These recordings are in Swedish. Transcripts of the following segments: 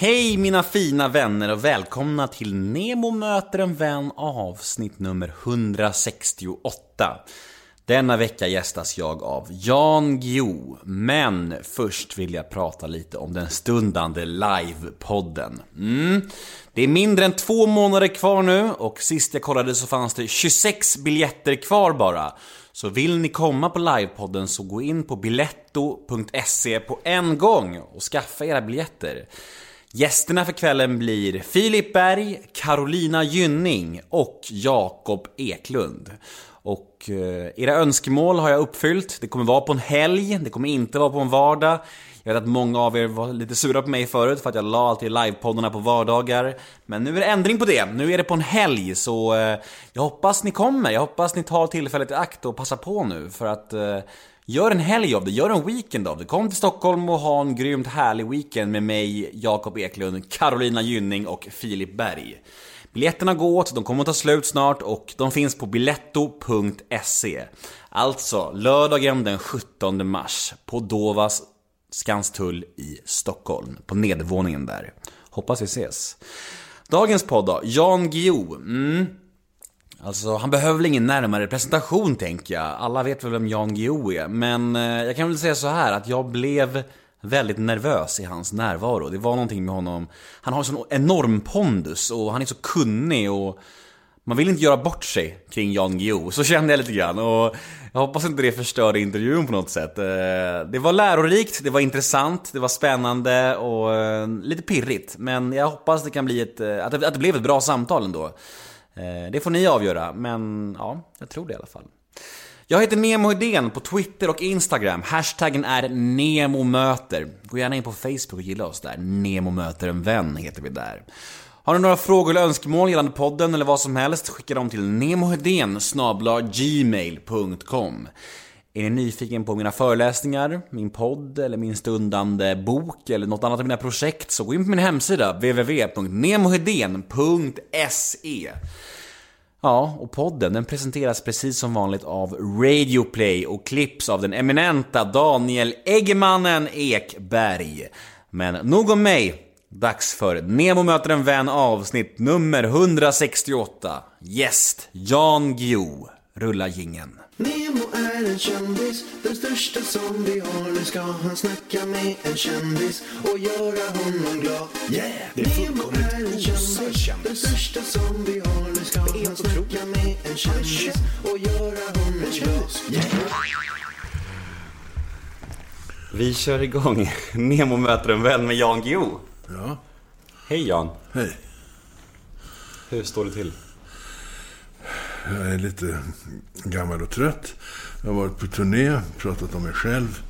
Hej mina fina vänner och välkomna till Nemo möter en vän avsnitt nummer 168. Denna vecka gästas jag av Jan Guillou, men först vill jag prata lite om den stundande livepodden. Mm. Det är mindre än två månader kvar nu och sist jag kollade så fanns det 26 biljetter kvar bara. Så vill ni komma på livepodden så gå in på biletto.se på en gång och skaffa era biljetter. Gästerna för kvällen blir Filip Berg, Carolina Gynning och Jakob Eklund. Och eh, era önskemål har jag uppfyllt. Det kommer vara på en helg, det kommer inte vara på en vardag. Jag vet att många av er var lite sura på mig förut för att jag la alltid livepoddarna på vardagar. Men nu är det ändring på det. Nu är det på en helg, så eh, jag hoppas ni kommer. Jag hoppas ni tar tillfället i akt och passar på nu för att eh, Gör en helg av det, gör en weekend av det. Kom till Stockholm och ha en grymt härlig weekend med mig, Jakob Eklund, Carolina Gynning och Filip Berg. Biljetterna går åt, de kommer att ta slut snart och de finns på biletto.se. Alltså, lördagen den 17 mars på Dovas Skanstull i Stockholm, på nedervåningen där. Hoppas vi ses. Dagens podd då, Jan Guillou. Mm. Alltså, han behöver väl ingen närmare presentation tänker jag. Alla vet väl vem Jan Guillou är. Men eh, jag kan väl säga så här att jag blev väldigt nervös i hans närvaro. Det var någonting med honom. Han har en sån enorm pondus och han är så kunnig och man vill inte göra bort sig kring Jan Guillou. Så kände jag lite grann och jag hoppas inte det förstörde intervjun på något sätt. Eh, det var lärorikt, det var intressant, det var spännande och eh, lite pirrigt. Men jag hoppas det kan bli ett, eh, att det, att det blev ett bra samtal ändå. Eh, det får ni avgöra, men ja, jag tror det i alla fall. Jag heter Nemo Idén på Twitter och Instagram. Hashtaggen är NEMOMÖTER. Gå gärna in på Facebook och gilla oss där. Nemo möter en vän heter vi där. Har du några frågor eller önskemål gällande podden eller vad som helst, skicka dem till nemohedén gmail.com är ni nyfiken på mina föreläsningar, min podd eller min stundande bok eller något annat av mina projekt så gå in på min hemsida www.nemohedén.se Ja, och podden den presenteras precis som vanligt av Radioplay och klipps av den eminenta Daniel Eggemannen Ekberg. Men nog om mig. Dags för Nemo möter en vän avsnitt nummer 168. Gäst Jan Guillou. Rulla gingen. Nemo är en kändis, den största som vi har. Nu ska han snacka med en kändis och göra honom glad. Yeah! Det är Nemo är en kändis, kändis. den största som vi har. Nu ska han snacka med en kändis och göra honom glad. Yeah! Vi kör igång Nemo möter en vän med Jan Guillou. Ja, Hej Jan. hej. Hur står det till? Jag är lite gammal och trött. Jag har varit på turné, pratat om mig själv.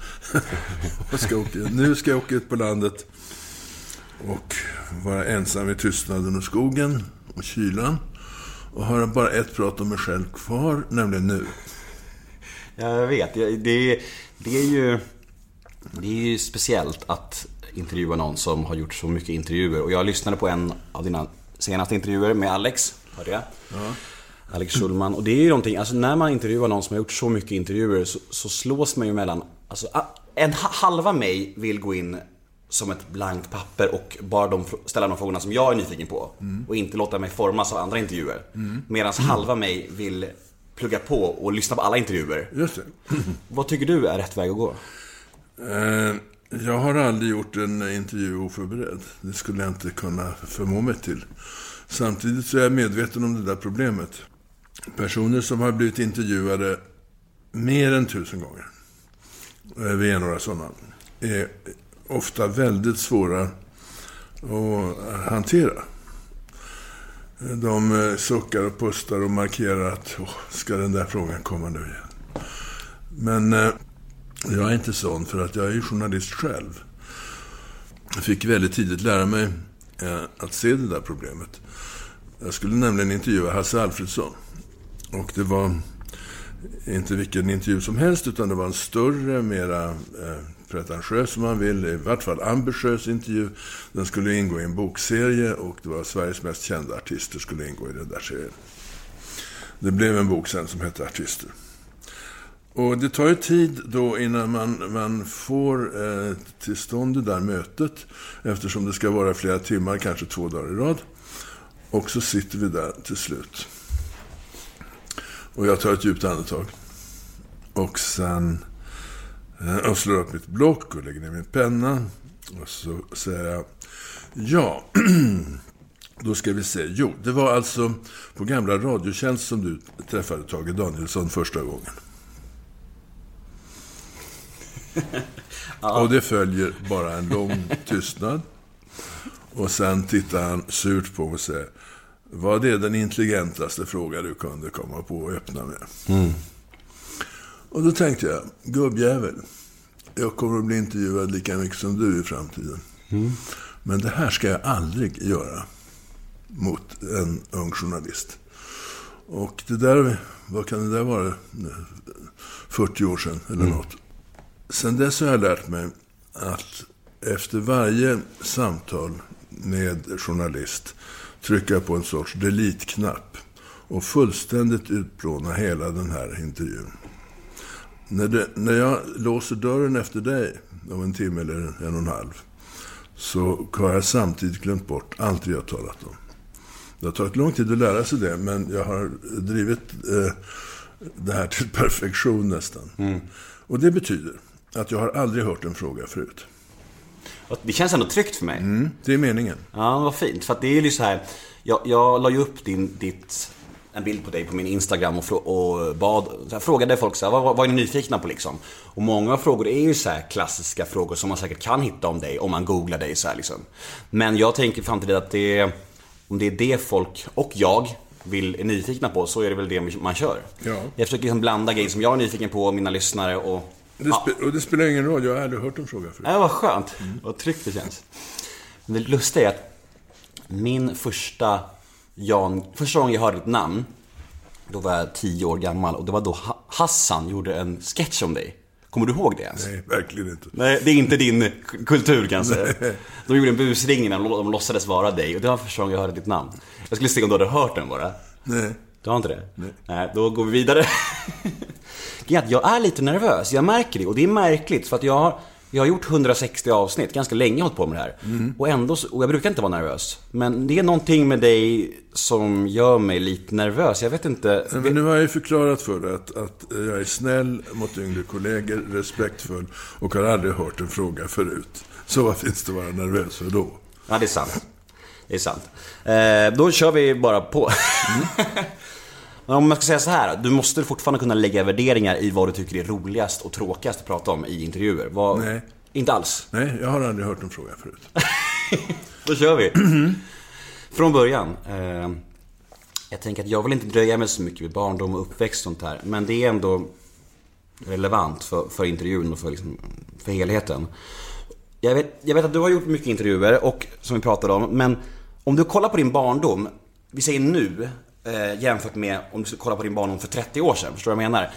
Ska åka, nu ska jag åka ut på landet och vara ensam i tystnaden och skogen och kylan. Och har bara ett prat om mig själv kvar, nämligen nu. Jag vet, det, det, är ju... Det är ju speciellt att intervjua någon som har gjort så mycket intervjuer. Och jag lyssnade på en av dina senaste intervjuer med Alex. Hörde jag? Alex Schulman. Och det är ju någonting, alltså när man intervjuar någon som har gjort så mycket intervjuer så, så slås man ju mellan... Alltså, a- en ha- halva mig vill gå in som ett blankt papper och bara de, ställa de frågorna som jag är nyfiken på. Och inte låta mig formas av andra intervjuer. Medan halva mig vill plugga på och lyssna på alla intervjuer. Just det. Vad tycker du är rätt väg att gå? Eh, Jag har aldrig gjort en intervju oförberedd. Det skulle jag inte kunna förmå mig till. Samtidigt så är jag medveten om det där problemet. Personer som har blivit intervjuade mer än tusen gånger, eh, vi är några sådana, är ofta väldigt svåra att hantera. De eh, suckar och pustar och markerar att Åh, ska den där frågan komma nu igen. Men eh, jag är inte sån för att jag är ju journalist själv. Jag fick väldigt tidigt lära mig eh, att se det där problemet. Jag skulle nämligen intervjua Hasse Alfredsson. Och det var inte vilken intervju som helst, utan det var en större, mera eh, pretentiös om man vill, i vart fall ambitiös intervju. Den skulle ingå i en bokserie och det var Sveriges mest kända artister skulle ingå i den där serien. Det blev en bok sen som hette Artister. Och det tar ju tid då innan man, man får eh, till stånd det där mötet. Eftersom det ska vara flera timmar, kanske två dagar i rad. Och så sitter vi där till slut. Och jag tar ett djupt andetag. Och sen eh, och slår upp mitt block och lägger ner min penna. Och så säger jag ja. Då ska vi se. Jo, det var alltså på gamla Radiotjänst som du träffade Tage Danielsson första gången. Och det följer bara en lång tystnad. Och sen tittar han surt på mig och säger Vad är den intelligentaste fråga du kunde komma på och öppna med? Och då tänkte jag, gubbjävel. Jag kommer att bli intervjuad lika mycket som du i framtiden. Men det här ska jag aldrig göra mot en ung journalist. Och det där, vad kan det där vara? 40 år sedan eller något. Sen dess har jag lärt mig att efter varje samtal med journalist trycka på en sorts delete-knapp och fullständigt utplåna hela den här intervjun. När, det, när jag låser dörren efter dig om en timme eller en och en halv så har jag samtidigt glömt bort allt vi har talat om. Det har tagit lång tid att lära sig det, men jag har drivit eh, det här till perfektion nästan. Och det betyder att jag har aldrig hört en fråga förut. Och Det känns ändå tryggt för mig. Mm, det är meningen. Ja, vad fint. För att det är ju så här. Jag, jag la ju upp din, ditt, en bild på dig på min Instagram och, och bad, här, frågade folk så här, vad, vad är ni nyfikna på liksom? Och många frågor är ju så här klassiska frågor som man säkert kan hitta om dig om man googlar dig så här liksom. Men jag tänker fram till det att det om det är det folk och jag vill, är nyfikna på så är det väl det man kör. Ja. Jag försöker liksom blanda grejer som jag är nyfiken på, mina lyssnare och Det spe, och det spelar ingen roll, jag har aldrig hört en fråga förut. Ja, vad skönt. Vad tryggt det känns. Men det lustiga är att min första Jan, första gången jag hörde ditt namn, då var jag tio år gammal och det var då Ha- Hassan gjorde en sketch om dig. Kommer du ihåg det ens? Nej, verkligen inte. Nej, det är inte din kultur kan jag säga. De gjorde en busringning när de låtsades vara dig och det var första gången jag hörde ditt namn. Jag skulle se om du hade hört den bara. Nej. Du har inte det? Nej. då går vi vidare. Jag är lite nervös, jag märker det. Och det är märkligt för att jag har, jag har gjort 160 avsnitt, ganska länge hållit på med det här. Och ändå, och jag brukar inte vara nervös. Men det är någonting med dig som gör mig lite nervös. Jag vet inte. Men nu har jag ju förklarat för dig att, att jag är snäll mot yngre kollegor, respektfull och har aldrig hört en fråga förut. Så vad finns det att vara nervös för då? Ja, det är sant. Det är sant. Eh, då kör vi bara på. Men om man ska säga så här, du måste fortfarande kunna lägga värderingar i vad du tycker är roligast och tråkigast att prata om i intervjuer. Vad, Nej. Inte alls. Nej, jag har aldrig hört en fråga förut. Då kör vi. Från början. Eh, jag tänker att jag vill inte dröja mig så mycket vid barndom och uppväxt och sånt här. Men det är ändå relevant för, för intervjun och för, liksom, för helheten. Jag vet, jag vet att du har gjort mycket intervjuer och som vi pratade om. Men om du kollar på din barndom, vi säger nu, eh, jämfört med om du kollar på din barndom för 30 år sedan. Förstår du vad jag menar?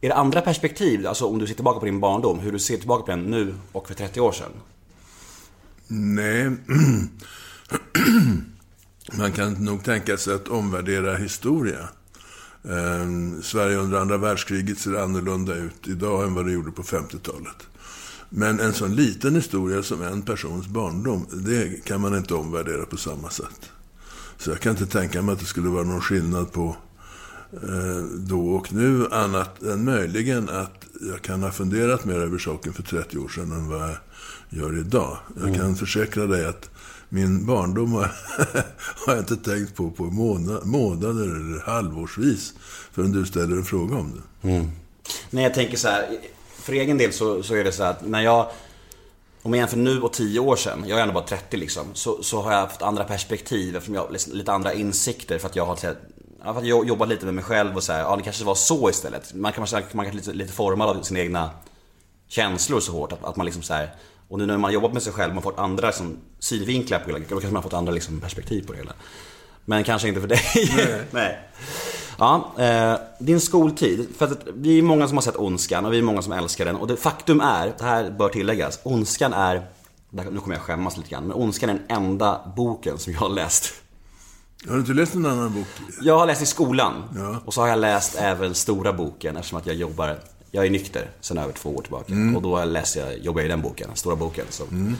Är det andra perspektiv, alltså om du ser tillbaka på din barndom, hur du ser tillbaka på den nu och för 30 år sedan? Nej. Man kan nog tänka sig att omvärdera historia. Eh, Sverige under andra världskriget ser annorlunda ut idag än vad det gjorde på 50-talet. Men en sån liten historia som en persons barndom, det kan man inte omvärdera på samma sätt. Så jag kan inte tänka mig att det skulle vara någon skillnad på eh, då och nu, annat än möjligen att jag kan ha funderat mer över saken för 30 år sedan än vad jag gör idag. Jag kan försäkra dig att min barndom har, har jag inte tänkt på på måna, månader eller halvårsvis förrän du ställer en fråga om det. Nej, jag tänker så här. För egen del så, så är det så här att när jag... Om jag jämför nu och 10 år sedan, jag är ändå bara 30 liksom, så, så har jag haft andra perspektiv eftersom jag har liksom lite andra insikter för att jag har här, för att jag jobbat lite med mig själv och så här, ja det kanske var så istället. Man kan man kan lite, lite formad av sina egna känslor så hårt att, att man liksom så här, och nu när man jobbat med sig själv, man har fått andra liksom, synvinklar på hela, då kanske man har fått andra liksom, perspektiv på det hela. Men kanske inte för dig. Nej. Ja, eh, din skoltid. För att vi är många som har sett Ondskan och vi är många som älskar den. Och det faktum är, det här bör tilläggas, Ondskan är, nu kommer jag skämmas lite grann, men Ondskan är den enda boken som jag har läst. Har du inte läst någon annan bok? Jag har läst i skolan. Ja. Och så har jag läst även stora boken eftersom att jag jobbar Jag är nykter sedan över två år tillbaka. Mm. Och då läser jag, jobbar jag i den boken, stora boken, som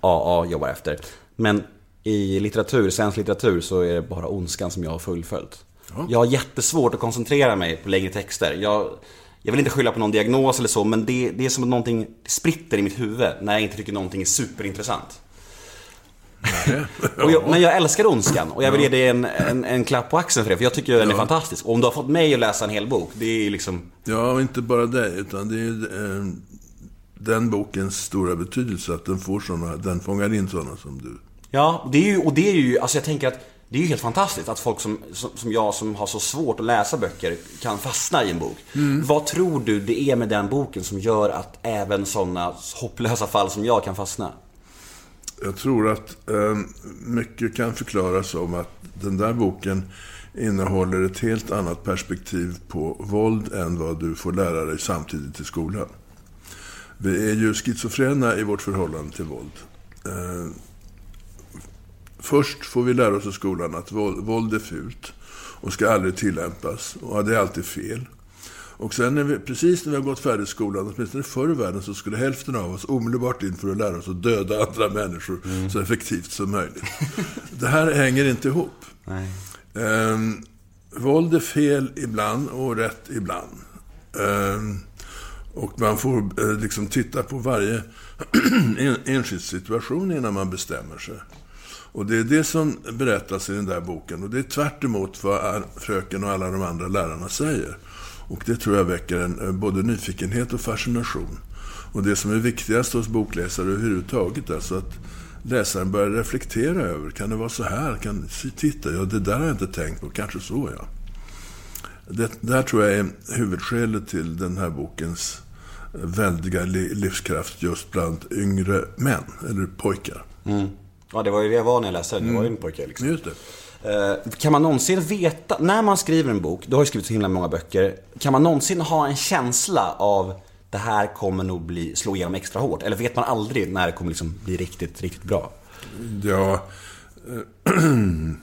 AA jobbar efter. Men i litteratur, svensk litteratur, så är det bara ondskan som jag har fullföljt. Jag har jättesvårt att koncentrera mig på längre texter. Jag, jag vill inte skylla på någon diagnos eller så, men det, det är som att någonting spritter i mitt huvud när jag inte tycker någonting är superintressant. Jag, men jag älskar Ondskan och jag vill ge dig en, en, en klapp på axeln för det, för jag tycker den är fantastisk. Och om du har fått mig att läsa en hel bok, det är liksom... Ja, och inte bara det, utan det är eh, den bokens stora betydelse att den får såna, den fångar in sådana som du. Ja, det är ju, och det är ju, alltså jag tänker att det är ju helt fantastiskt att folk som, som, som jag som har så svårt att läsa böcker kan fastna i en bok. Vad tror du det är med den boken som gör att även sådana hopplösa fall som jag kan fastna? Jag tror att eh, mycket kan förklaras om att den där boken innehåller ett helt annat perspektiv på våld än vad du får lära dig samtidigt i skolan. Vi är ju schizofrena i vårt förhållande till våld. Eh, först får vi lära oss i skolan att våld, är fult och ska aldrig tillämpas och det är alltid fel. Och sen när vi, precis när vi har gått färdigt skolan, åtminstone förr i världen, så skulle hälften av oss omedelbart in för att lära oss att döda andra människor så effektivt som möjligt. Det här hänger inte ihop. Nej. Ehm, våld är fel ibland och rätt ibland. Ehm, och man får eh, liksom titta på varje en, enskild situation innan man bestämmer sig. Och det är det som berättas i den där boken. Och det är tvärt emot vad fröken och alla de andra lärarna säger. Och det tror jag väcker en, eh, både nyfikenhet och fascination. Och det som är viktigast hos bokläsare överhuvudtaget, alltså att läsaren börjar reflektera över, kan det vara så här? Kan, titta, ja det där har jag inte tänkt på, kanske så ja. Det där tror jag är huvudskälet till den här bokens eh, väldiga livskraft just bland yngre män, eller pojkar. Mm. Ja, det var ju det jag var när jag läste den. Det var ju en pojke liksom. Just det. Eh, Kan man någonsin veta, när man skriver en bok, du har ju skrivit så himla många böcker, kan man någonsin ha en känsla av det här kommer nog bli, slå igenom extra hårt? Eller vet man aldrig när det kommer liksom bli riktigt, riktigt bra? Ja... eh, mm,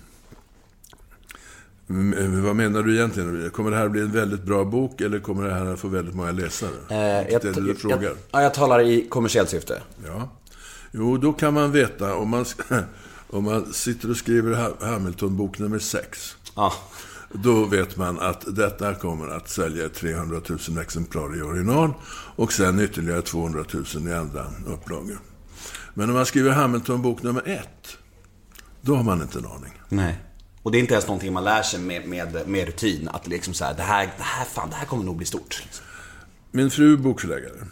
Vad menar du egentligen? Kommer det här bli en väldigt bra bok eller kommer det här att få väldigt många läsare? Eh, är det du jag, frågar? jag, ja, jag talar i kommersiellt syfte. Ja. Jo, då kan man veta om man, om man sitter och skriver Ha- Hamilton bok nummer 6. Ja. Då vet man att detta kommer att sälja 300 000 exemplar i original och sen ytterligare 200 000 i andra upplagor. Men om man skriver Hamilton bok nummer 1, då har man inte en aning. Nej. Och det är inte ens någonting man lär sig med, med, med rutin. Att liksom så här, det här, det här, fan, det här kommer nog bli stort. Min fru är bokförläggare.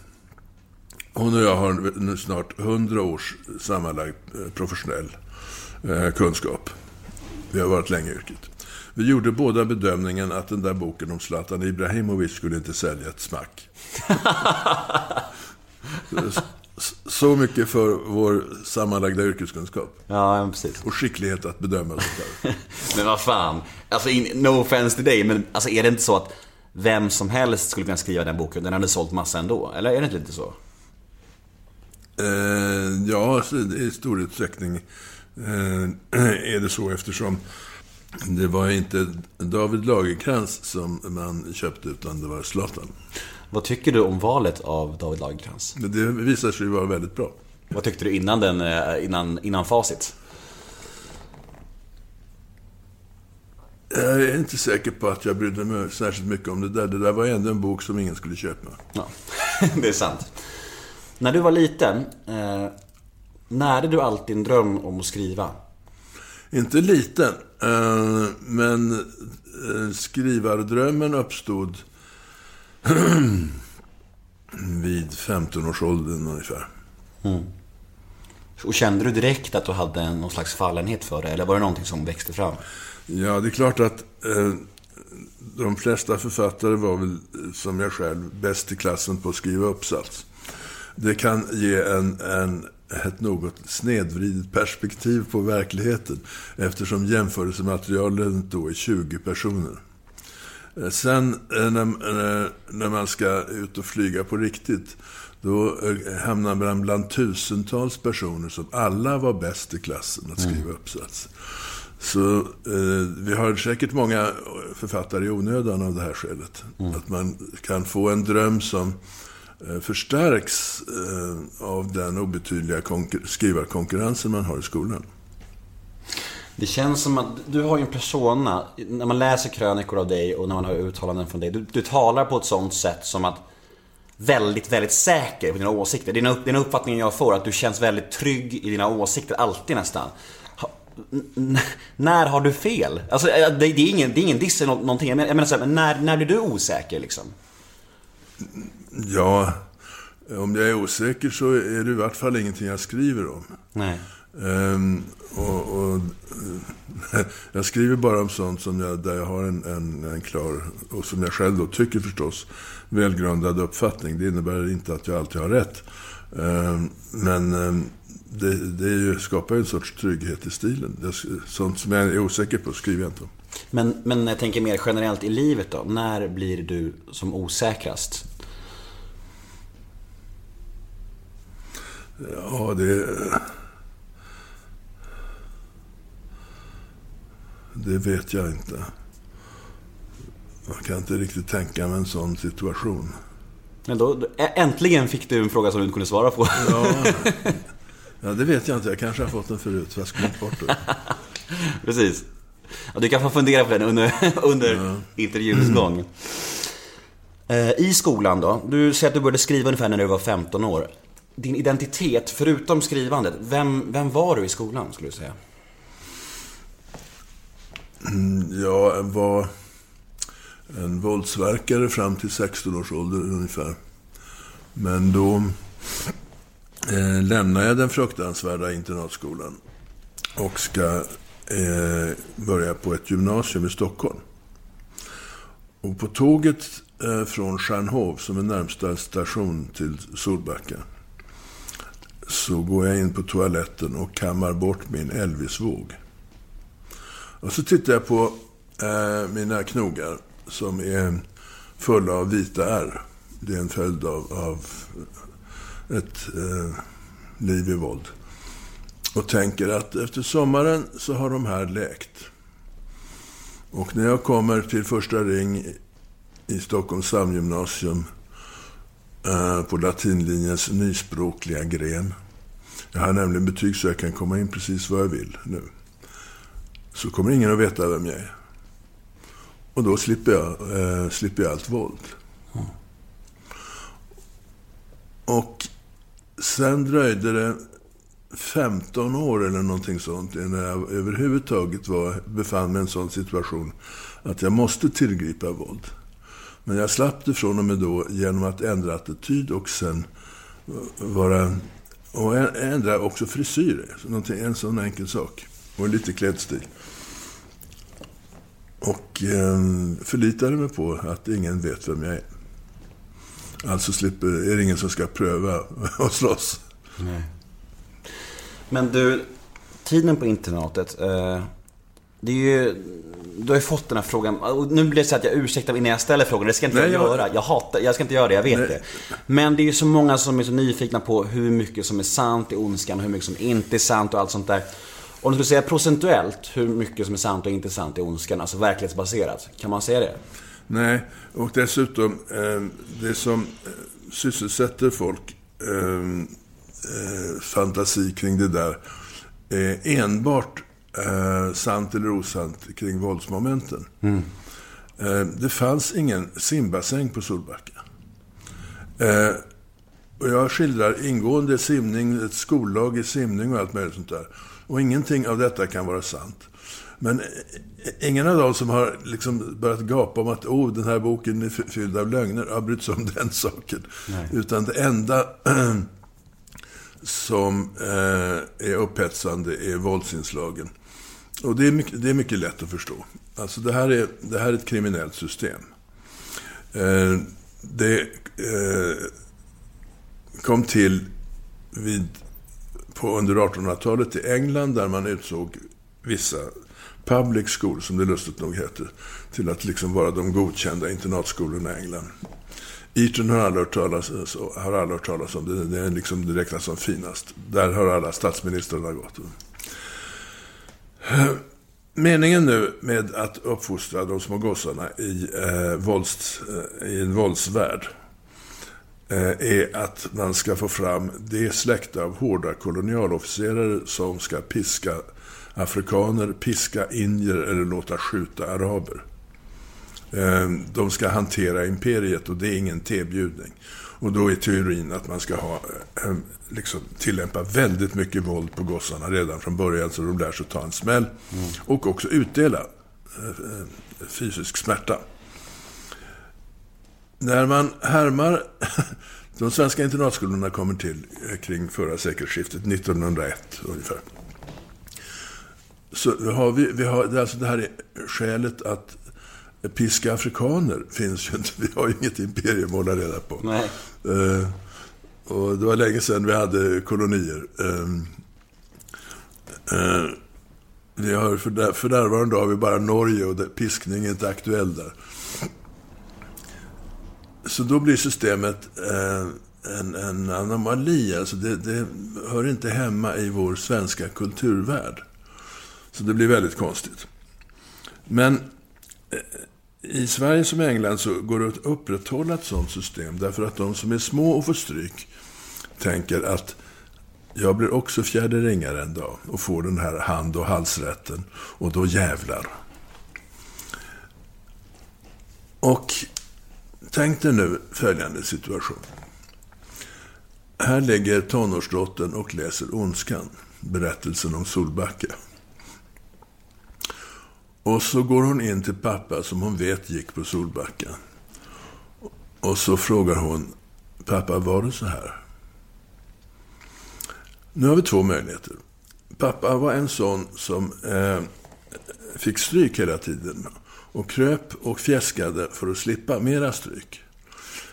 Hon och jag har nu snart 100 års sammanlagd eh, professionell eh, kunskap. Vi har varit länge i yrket. Vi gjorde båda bedömningen att den där boken om Zlatan Ibrahimovic skulle inte sälja ett smack. Så mycket för vår sammanlagda yrkeskunskap. Ja, ja, precis. Och skicklighet att bedöma sånt där. Men vad fan. Alltså, in, no offense till dig, men alltså, är det inte så att vem som helst skulle kunna skriva den boken? Den hade sålt massa ändå. Eller är det inte lite så? Eh, ja, så i stor utsträckning eh, är det så eftersom det var inte David Lagerkrans som man köpte utan det var Zlatan. Vad tycker du om valet av David Lagercrantz? Men Det visar sig vara väldigt bra. Vad tyckte du innan, den, eh, innan, innan facit? Jag är inte säker på att jag brydde mig särskilt mycket om det där. Det där var ändå en bok som ingen skulle köpa. Ja, det är sant. När du var liten, eh, närde du alltid en dröm om att skriva? Inte liten, eh, men eh, skrivardrömmen uppstod vid 15-årsåldern ungefär. Och kände du direkt att du hade någon slags fallenhet för det? Eller var det någonting som växte fram? Ja, det är klart att eh, de flesta författare var väl, eh, som jag själv, bäst i klassen på att skriva uppsats. Det kan ge en, en, ett något snedvridet perspektiv på verkligheten eftersom jämförelsematerialet då är 20 personer. Eh, Sen eh, när, eh, när man ska ut och flyga på riktigt, då hamnar man bland tusentals personer som alla var bäst i klassen att skriva uppsats. Så eh, vi har säkert många författare i onödan av det här skälet. Att man kan få en dröm som Eh, förstärks eh, av den obetydliga skrivarkonkurrensen man har i skolan. Det känns som att du har ju en persona, när man läser krönikor av dig och när man hör uttalanden från dig. Du, du talar på ett sånt sätt som att väldigt, väldigt säker på dina åsikter. Dina, upp- dina uppfattningar jag får, att du känns väldigt trygg i dina åsikter, alltid nästan. N- när har du fel? Alltså, eh, det, det, är, ingen, det är ingen diss eller någonting. Jag menar, jag menar så här, när, när blir du osäker liksom? Ja, om jag är osäker så är det i vart fall ingenting jag skriver om. Nej. Ehm, och, och, jag skriver bara om sånt som jag, där jag har en, en, en klar, och som jag själv då tycker förstås, välgrundad uppfattning. Det innebär inte att jag alltid har rätt. Ehm, men ehm, det, det ju, skapar ju en sorts trygghet i stilen. Det, sånt som jag är osäker på skriver jag inte om. Men, men jag tänker mer generellt i livet då. När blir du som osäkrast? Ja, det... Det vet jag inte. Jag kan inte riktigt tänka mig en sån situation. Men då, äntligen fick du en fråga som du inte kunde svara på. Ja, ja, det vet jag inte. Jag kanske har fått den förut, fast glömt bort det. Precis. Ja, du kan få fundera på den under, under intervjuns gång. Eh, I skolan då, du säger att du började skriva ungefär när du var 15 år. Din identitet, förutom skrivandet, vem, vem var du i skolan skulle du säga? Mm, jag var en våldsverkare fram till 16 års ålder ungefär. Men då eh, lämnade jag den fruktansvärda internatskolan och ska eh, börja på ett gymnasium i Stockholm. Och på tåget eh, från Stjärnhov, som är närmsta station till Solbacka, så går jag in på toaletten och kammar bort min Elvisvåg. Och så tittar jag på eh, mina knogar som är fulla av vita ärr. Det är en följd av, av ett eh, liv i våld. Och tänker att efter sommaren så har de här läkt. Och när jag kommer till första ring i- Stockholms samgymnasium Eh, på latinlinjens nyspråkliga gren. Jag har nämligen betyg så jag kan komma in precis var jag vill nu så kommer ingen att veta vem jag är. Och då slipper jag, eh, slipper jag allt våld. Och sen dröjde det 15 år eller någonting sånt innan jag överhuvudtaget var, befann mig i en sån situation att jag måste tillgripa våld. Men jag slapp det från och med då genom att ändra attityd och sen eh, vara... Och ändra också frisyr. Någonting- En sån enkel sak. Och lite klädstil. Och eh, förlitade mig på att ingen vet vem jag är. Alltså slipper, är det ingen som ska pröva att slåss. Men du, tiden på internatet. Eh, det är ju, du har ju fått den här frågan. Och nu blir det så att jag ursäktar innan jag ställer frågan. Det ska inte Nej, jag göra. Jag hatar, jag ska inte göra det, jag vet Nej. det. Men det är ju så många som är så nyfikna på hur mycket som är sant i ondskan och hur mycket som inte är sant och allt sånt där. Om du skulle säga procentuellt hur mycket som är sant och inte sant i ondskan, alltså verklighetsbaserat. Kan man säga det? Nej, och dessutom, eh, det som eh, sysselsätter folk, eh, eh, fantasi kring det där, är enbart eh, sant eller osant kring våldsmomenten. Eh, det fanns ingen simbassäng på Solbacka. Eh, och jag skildrar ingående simning, ett skollag i simning och allt möjligt sånt där. Och ingenting av detta kan vara sant. Men eh, ingen av dem som har liksom börjat gapa om att oh, den här boken är fylld av lögner har brytt sig om den saken. Utan det enda som eh, är upphetsande är våldsinslagen. Och det är, mycket, det är mycket lätt att förstå. Alltså det här är, det här är ett kriminellt system. Eh, det eh, kom till vid, på under 1800-talet i England där man utsåg vissa public schools, som det lustigt nog heter, till att liksom vara de godkända internatskolorna i England. Eton har alla hört talas, alltså, har alla hört talas om. Det, det är liksom det räknas som finast. Där har alla statsministrarna gått. Meningen nu med att uppfostra de små gossarna i, eh, vålds, eh, i en våldsvärld eh, är att man ska få fram det släkte av hårda kolonialofficerare som ska piska afrikaner, piska indier eller låta skjuta araber. Eh, de ska hantera imperiet och det är ingen tebjudning. Och då är teorin att man ska ha, eh, liksom, tillämpa väldigt mycket våld på gossarna redan från början så de lär sig ta en smäll. Mm. Och också utdela eh, fysisk smärta. När man härmar, de svenska internatskolorna kommer till kring förra sekelskiftet, 1901 ungefär. Så har vi, vi har, alltså det här är skälet att piska afrikaner finns ju inte. Vi har ju inget imperium att hålla reda på. Nej. Uh, och det var länge sedan vi hade kolonier. Uh, uh, vi har för, där, för närvarande har vi bara Norge och piskning är inte aktuell där. Så då blir systemet en, en anomali. Alltså det, det hör inte hemma i vår svenska kulturvärld. Så det blir väldigt konstigt. Men i Sverige som i England så går det att upprätthålla ett sådant system. Därför att de som är små och får stryk tänker att jag blir också fjärde ringare en dag och får den här hand och halsrätten. Och då jävlar. Och tänk dig nu följande situation. Här ligger tonårsdottern och läser Ondskan, berättelsen om Solbacka. Och så går hon in till pappa som hon vet gick på Solbacka. Och så frågar hon, pappa var det så här? Nu har vi två möjligheter. Pappa var en sån som eh, fick stryk hela tiden. Och kröp och fjäskade för att slippa mera stryk.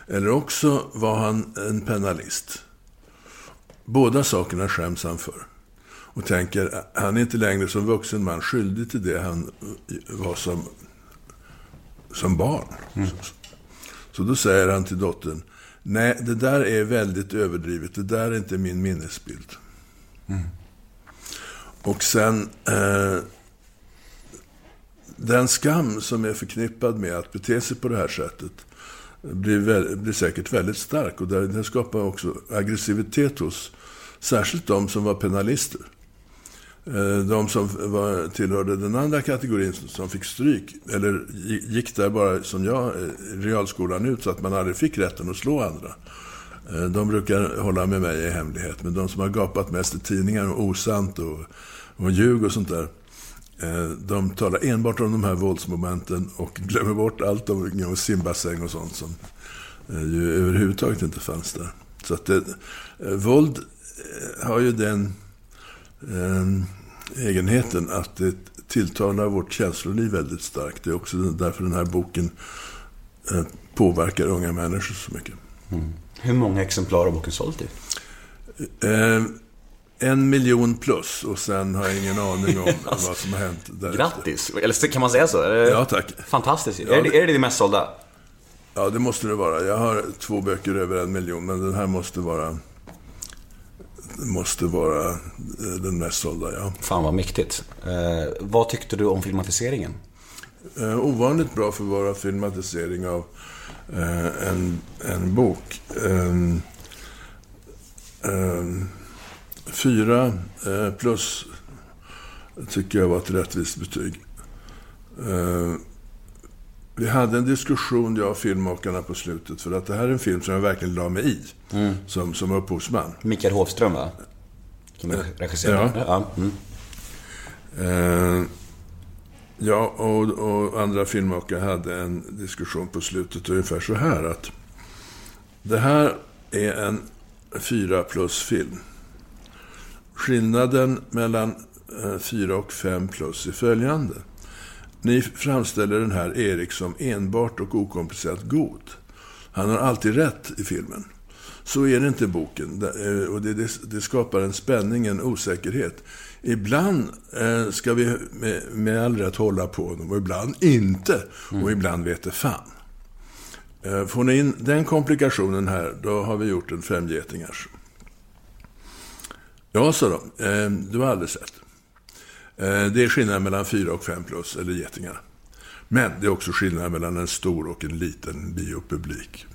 Eller också var han en penalist. Båda sakerna skäms han för och tänker, han är inte längre som vuxen man skyldig till det han var som, som barn. Mm. Så, så då säger han till dottern, nej, det där är väldigt överdrivet, det där är inte min minnesbild. Mm. Och sen, eh, den skam som är förknippad med att bete sig på det här sättet blir, väl, blir säkert väldigt stark. Och den skapar också aggressivitet hos särskilt de som var penalister. Eh, de som var, tillhörde den andra kategorin som fick stryk, eller gick där bara som jag, eh, realskolan ut, så att man aldrig fick rätten att slå andra. Eh, de brukar hålla med mig i hemlighet, men de som har gapat mest i tidningar och osant och, och ljug och sånt där, de talar enbart om de här våldsmomenten och glömmer bort allt om simbassäng och sånt som ju överhuvudtaget inte fanns där. Så att det, våld har ju den eh, egenheten att det tilltalar vårt känsloliv väldigt starkt. Det är också därför den här boken eh, påverkar unga människor så mycket. Mm. Hur många exemplar har boken sålt i? Eh, en miljon plus och sen har jag ingen aning om vad som har hänt därefter. Grattis! Eller kan man säga så? Ja, tack. Fantastiskt. Ja, är, det, är det det mest sålda? Ja, det måste det vara. Jag har två böcker över en miljon, men den här måste vara måste vara eh, den mest sålda, ja. Fan vad mäktigt. Eh, vad tyckte du om filmatiseringen? Eh, ovanligt bra för att vara filmatisering av eh, en, en bok. Ehm, ehm, fyra eh, plus tycker jag var ett rättvist betyg. Eh, vi hade en diskussion, jag och filmmakarna, på slutet. För att det här är en film som jag verkligen la mig i. Mm. Som, som upphovsman. Mikael Hovström, va? Som är regisserare. Ja. ja. Mm. Uh, ja, och, och, andra filmmakare hade en diskussion på slutet ungefär så här att det här är en fyra plus-film. Skillnaden mellan 4 och 5 plus är följande. Ni framställer den här Erik som enbart och okomplicerat god. Han har alltid rätt i filmen. Så är det inte i boken. Eh, och det, skapar en spänning, en osäkerhet. Ibland eh, ska vi med, med all rätt hålla på honom och ibland inte. Mm. Och ibland vet det fan. Eh, får ni in den komplikationen här, då har vi gjort en femgetingars. Ja, sa de. Du har alldeles rätt. Eh, Det är skillnad mellan 4 och 5 plus, eller getingar. Men det är också skillnad mellan en stor och en liten biopublik.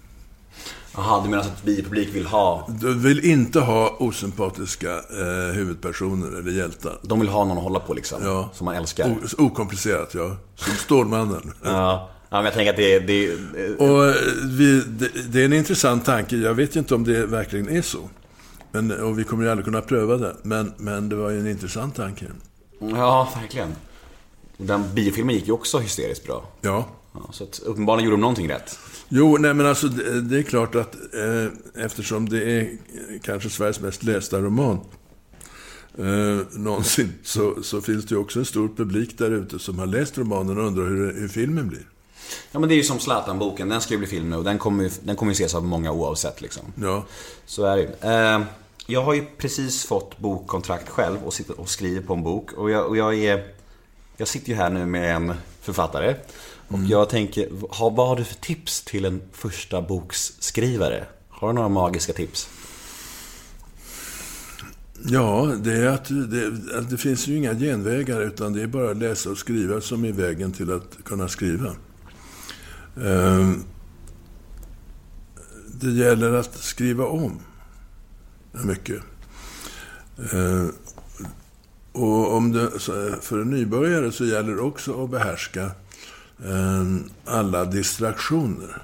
Jaha, du menar att biopublik vill ha... Du vill inte ha osympatiska eh, huvudpersoner eller hjältar. De vill ha någon att hålla på liksom. Ja. Som man älskar. O- okomplicerat, ja. Som Stålmannen. Ja. ja, men jag tänker att det är... Det Och eh, vi, det, det är en intressant tanke. Jag vet ju inte om det verkligen är så. Men, och vi kommer ju aldrig kunna pröva det. Men, men det var ju en intressant tanke. Ja, verkligen. Den biofilmen gick ju också hysteriskt bra. Ja. Ja, så att uppenbarligen gjorde de någonting rätt. Jo, nej men alltså det, det är klart att eh, eftersom det är kanske Sveriges mest lästa roman eh, någonsin så, så finns det ju också en stor publik där ute som har läst romanen och undrar hur, hur filmen blir. Ja, men det är ju som Zlatan-boken. Den ska ju bli film nu och den kommer ju, den kommer ses av många oavsett liksom. Ja. Så är det ju. Eh, Jag har ju precis fått bokkontrakt själv och sitter och skriver på en bok. Och jag, och jag är... Jag sitter ju här nu med en författare. Och jag tänker, ha, vad har du för tips till en första boksskrivare? Har du några magiska tips? Ja, det är att det, att det finns ju inga genvägar utan det är bara att läsa och skriva som är vägen till att kunna skriva. Ehm, Det gäller att skriva om mycket. Eh, och om det, eh, för en nybörjare så gäller det också att behärska eh, alla distraktioner.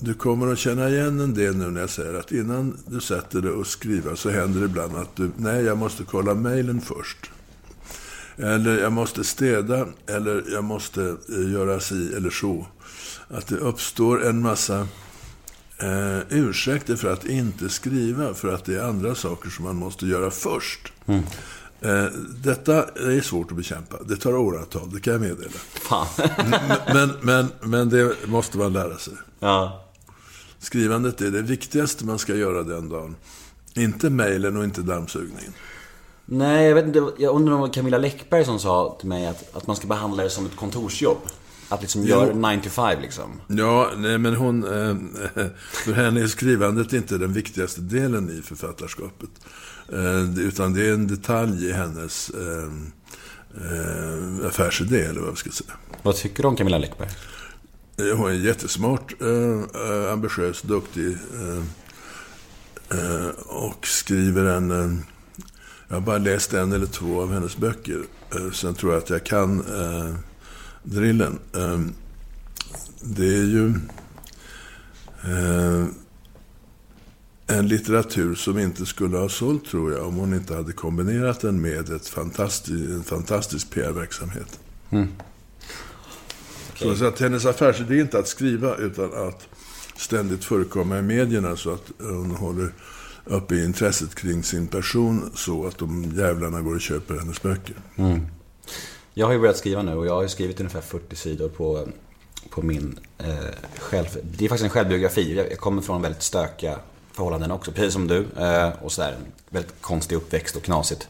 Du kommer att känna igen en del nu när jag säger att innan du sätter dig och skriver så händer det ibland att du, nej, jag måste kolla mejlen först. Eller jag måste städa, eller jag måste göra si eller så. Att det uppstår en massa eh, ursäkter för att inte skriva, för att det är andra saker som man måste göra först. Eh, detta är svårt att bekämpa. Det tar åratal, det kan jag meddela. Fan. Men, men, men det måste man lära sig. ja. Skrivandet är det viktigaste man ska göra den dagen. Inte mejlen och inte dammsugningen. Nej, jag vet inte. Jag undrar om det var Camilla Läckberg som sa till mig att, att man ska behandla det som ett kontorsjobb. Att liksom göra 9 to 5 liksom. Ja, nej, men hon... Eh, för henne är skrivandet inte den viktigaste delen i författarskapet. Eh, utan det är en detalj i hennes eh, eh, affärsidé, eller vad vi ska säga. Vad tycker du om Camilla Läckberg? Eh, Hon är jättesmart, eh, eh, ambitiös, duktig. Eh, och skriver en... Jag har bara läst en eller två av hennes böcker. Sen tror jag att jag kan drillen. Eh, det är ju eh, en litteratur som inte skulle ha sålt, tror jag, om hon inte hade kombinerat den med ett fantastisk, en fantastisk PR-verksamhet. Så, så att hennes affärsidé är inte att skriva, utan att ständigt förekomma i medierna så att hon håller uppe intresset kring sin person så att de jävlarna går och köper hennes böcker. Jag har ju börjat skriva nu och jag har ju skrivit ungefär 40 sidor på, på min eh, själv... Det är faktiskt en självbiografi. Jag, jag kommer från väldigt stökiga förhållanden också, precis som du. Eh, och sådär, väldigt konstig uppväxt och knasigt.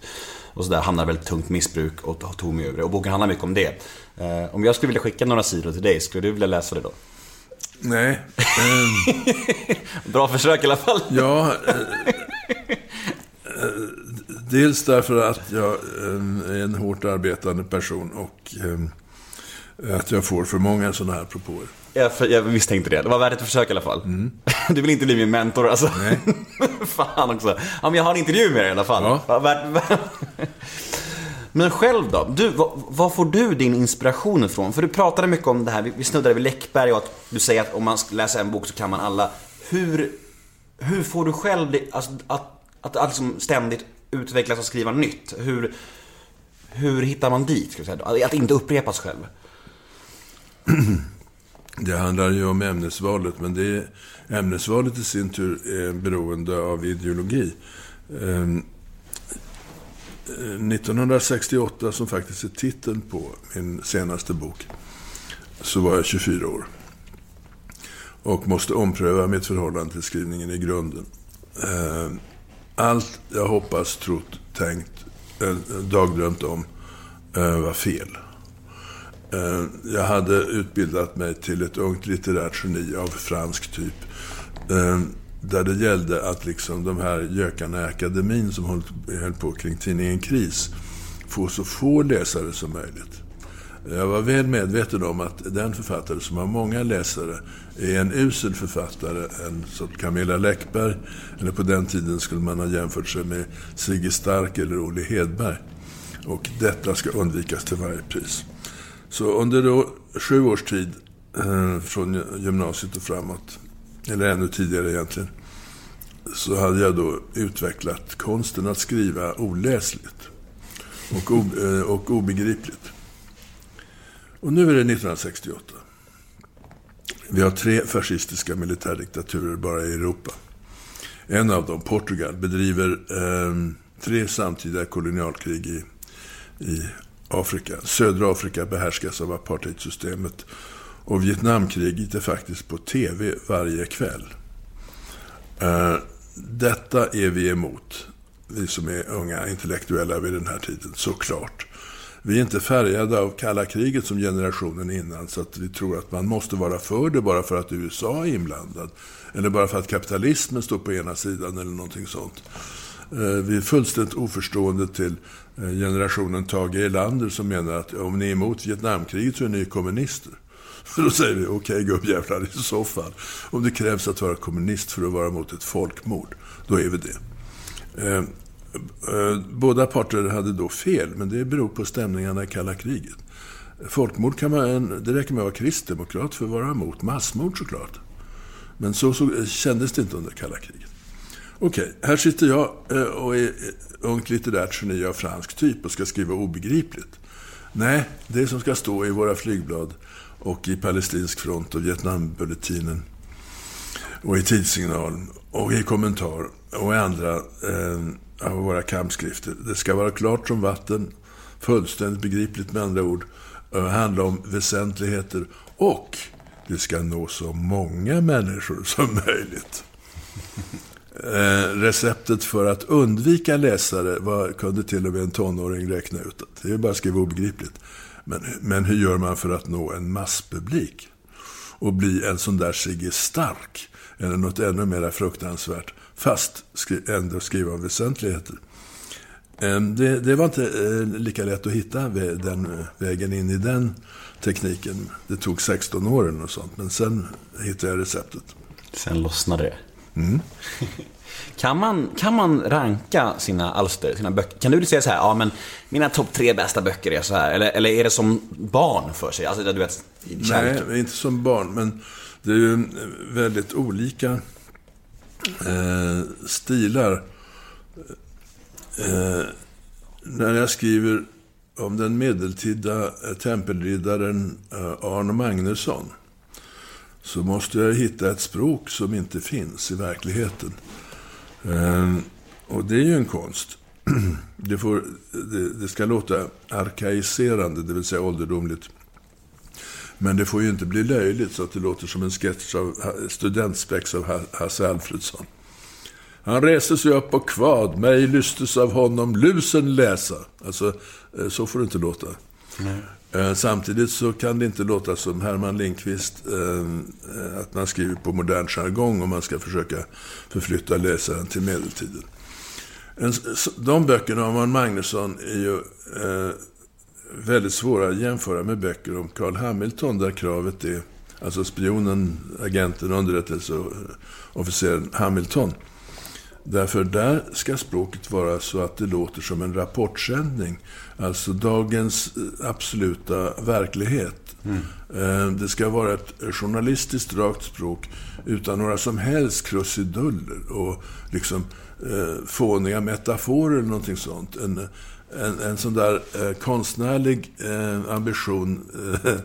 Och sådär, hamnade väldigt tungt missbruk och tog mig ur det. Och boken handlar mycket om det. Eh, om jag skulle vilja skicka några sidor till dig, skulle du vilja läsa det då? Nej, ehm, Bra försök i alla fall. ja... Dels därför att jag eh, är en hårt arbetande person och eh, att jag får för många sådana här propåer. Jag, jag misstänkte det. Det var värt ett försök i alla fall. Du vill inte bli min mentor alltså? Nej. Fan också. Ja, men jag har en intervju med dig i alla fall. Ja. Värt, men själv då? Du, vad, vad får du din inspiration ifrån? För du pratade mycket om det här, vi, vi snuddade vid Läckberg och att du säger att om man läsa en bok så kan man alla. Hur, hur får du själv det, alltså, att, att, att liksom ständigt utvecklas och skriva nytt? Hur, hur hittar man dit? skulle jag säga? Alltså, att inte upprepa sig själv. Det handlar ju om ämnesvalet, men det är, ämnesvalet i sin tur är beroende av ideologi. Ehm, eh, 1968, som faktiskt är titeln på min senaste bok, så var jag 24 år. Och måste ompröva mitt förhållande till skrivningen i grunden. Ehm, allt jag hoppas, trott, tänkt, eh, dagdrömt om eh, var fel. Eh, jag hade utbildat mig till ett ungt litterärt geni av fransk typ. Där det gällde att liksom de här gökarna i akademin som höll på kring tidningen Kris få så få läsare som möjligt. Jag var väl medveten om att den författare som har många läsare är en usel författare, en som Camilla Läckberg, eller på den tiden skulle man ha jämfört sig med Sigge Stark eller Olle Hedberg. Och detta ska undvikas till varje pris. Så under då sju års tid, eh, från gymnasiet och framåt, eller ännu tidigare egentligen, så hade jag då utvecklat konsten att skriva oläsligt och, o, eh, och obegripligt. Och nu är det 1968. Vi har tre fascistiska militärdiktaturer bara i Europa. En av dem, Portugal, bedriver eh, tre samtida kolonialkrig i, i Afrika. Södra Afrika behärskas av apartheidsystemet. Och Vietnamkriget är faktiskt på TV varje kväll. Eh, detta är vi emot, vi som är unga intellektuella vid den här tiden, såklart. Vi är inte färgade av kalla kriget som generationen innan, så att vi tror att man måste vara för det bara för att USA är inblandad. Eller bara för att kapitalismen står på ena sidan eller någonting sånt. Eh, vi är fullständigt oförstående till eh, generationen Tage Erlander som menar att om ni är emot Vietnamkriget så är ni kommunister. Då säger vi, okej okay, gubbjävlar, i så fall. Om det krävs att vara kommunist för att vara mot ett folkmord, då är vi det. Eh, Eh, båda parter hade då fel, men det beror på stämningarna i kalla kriget. Folkmord kan man, det räcker med att vara kristdemokrat för att vara emot massmord såklart. Men så, så kändes det inte under kalla kriget. Okej, okay, här sitter jag eh, och är eh, ungt litterärt geni av fransk typ och ska skriva obegripligt. Nej, det som ska stå i våra flygblad och i Palestinsk front och Vietnambulletinen och i Tidssignalen och i Kommentar och i andra eh, av våra kampskrifter. Det ska vara klart som vatten, fullständigt begripligt med andra ord, handla om väsentligheter och det ska nå så många människor som möjligt. Eh, receptet för att undvika läsare var, kunde till och med en tonåring räkna ut. Det är bara att skriva obegripligt. Men, men hur gör man för att nå en masspublik? Och bli en sån där Sigge Stark? Eller något ännu mer fruktansvärt fast ändå skriva om väsentligheter. Ehm, det, det, var inte eh, lika lätt att hitta den vägen in i den tekniken. Det tog 16 år och sånt, men sen hittade jag receptet. Sen lossnade det. Mm. kan, man, kan man ranka sina alster, sina böcker? Kan du säga så här, ja men mina topp tre bästa böcker är så här, eller, eller är det som barn för sig? Alltså, du vet, Nej, inte som barn, men det är ju väldigt olika eh, stilar. Eh, när jag skriver om den medeltida eh, tempelriddaren eh, Arne Magnusson så måste jag hitta ett språk som inte finns i verkligheten. Eh, och det är ju en konst. Det, får, det, det, ska låta arkaiserande, det vill säga ålderdomligt. Men det får ju inte bli löjligt så att det låter som en sketch av studentspex av Hasse Alfredsson. Han reste sig upp och kvad, mig lystes av honom lusen läsa. Alltså, eh, så får det inte låta. Mm. Samtidigt så kan det inte låta som Herman Lindqvist, eh, att man skriver på modern jargong om man ska försöka förflytta läsaren till medeltiden. De böckerna av Magnusson är ju väldigt svåra att jämföra med böcker om Carl Hamilton där kravet är, alltså spionen, agenten, underrättelseofficeren Hamilton. Därför där ska språket vara så att det låter som en rapportsändning. Alltså dagens eh, absoluta verklighet. Mm. Det ska vara ett journalistiskt rakt språk utan några som helst krusiduller och liksom eh, fåniga metaforer eller någonting sånt. En, en, en sån där eh, konstnärlig eh, ambition, eh,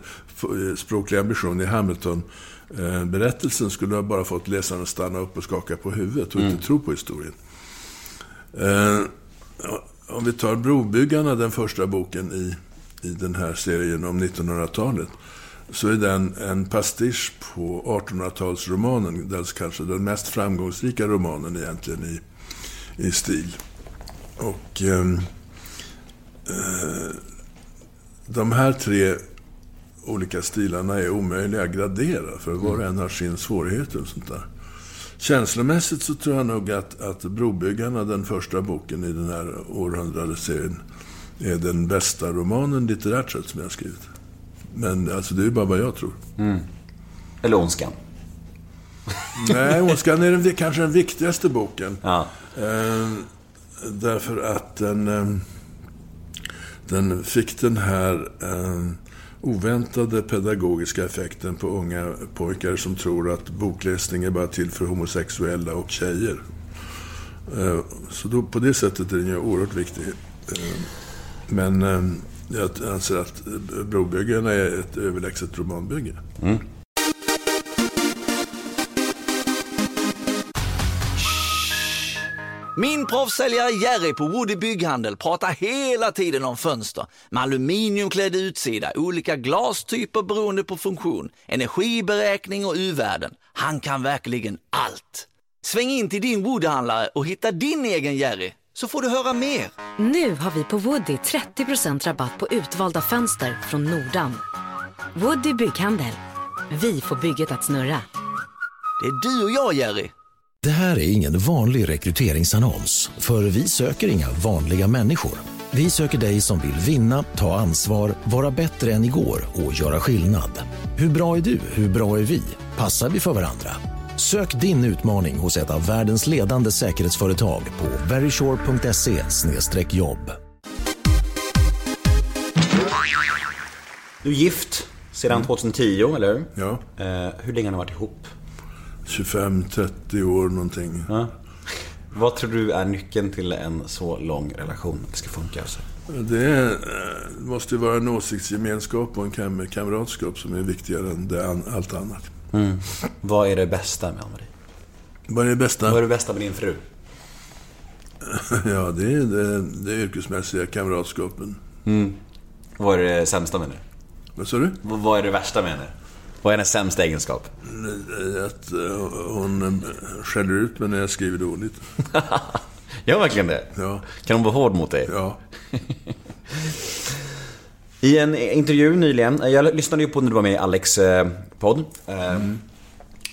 språklig ambition i Hamilton-berättelsen skulle ha bara fått läsaren att stanna upp och skaka på huvudet och mm. inte tro på historien. Eh, om vi tar Brobyggarna, den första boken i, i den här serien om 1900-talet, så är den en pastisch på 1800-talsromanen, dels kanske den mest framgångsrika romanen egentligen i, i stil. Och... Eh, de här tre olika stilarna är omöjliga att gradera, för var och en har sin svårighet och sånt där. Känslomässigt så tror jag nog att, att Brobyggarna, den första boken i den här århundradesserien, är den bästa romanen litterärt sett som jag har skrivit. Men alltså, det är ju bara vad jag tror. Eller Ondskan. Nej, Ondskan är den, kanske den viktigaste boken. Ja. Eh, därför att den, eh, den fick den här eh, oväntade pedagogiska effekten på unga pojkar som tror att bokläsning är bara till för homosexuella och tjejer. Eh, så då, på det sättet är den ju oerhört viktig. Eh, men eh, jag anser att eh, Brobyggarna är ett överlägset romanbygge. Mm. Min proffssäljare Jerry på Woody Bygghandel pratar hela tiden om fönster med aluminiumklädd utsida, olika glastyper beroende på funktion, energiberäkning och U-värden. Han kan verkligen allt. Sväng in till din Woodyhandlare och hitta din egen Jerry, så får du höra mer. Nu har vi på Woody 30% rabatt på utvalda fönster från Nordan. Woody Bygghandel. Vi får bygget att snurra. Det är du och jag Jerry. Det här är ingen vanlig rekryteringsannons, för vi söker inga vanliga människor. Vi söker dig som vill vinna, ta ansvar, vara bättre än igår och göra skillnad. Hur bra är du? Hur bra är vi? Passar vi för varandra? Sök din utmaning hos ett av världens ledande säkerhetsföretag på veryshore.se jobb. Du är gift sedan 2010, eller hur? Ja, Eh, hur länge har ni varit ihop? 25-30 år någonting. Ja. Vad tror du är nyckeln till en så lång relation? Att det ska funka alltså? Det eh, måste ju vara en åsiktsgemenskap och en kam- kamratskap som är viktigare än an- allt annat. Vad är det bästa med Ann-Marie? Vad är det bästa? Vad är det bästa med din fru? Ja, det är det, det är yrkesmässiga kamratskapen. Vad är det sämsta med henne? Vad sa du? Vad är det värsta med henne? Vad är hennes sämsta egenskap? Att eh, hon eh, skäller ut mig när jag skriver dåligt. Gör verkligen det? Ja, Kan hon vara hård mot dig? ja. I en intervju nyligen, eh, jag lyssnade ju på när du var med i Alex podd. Eh,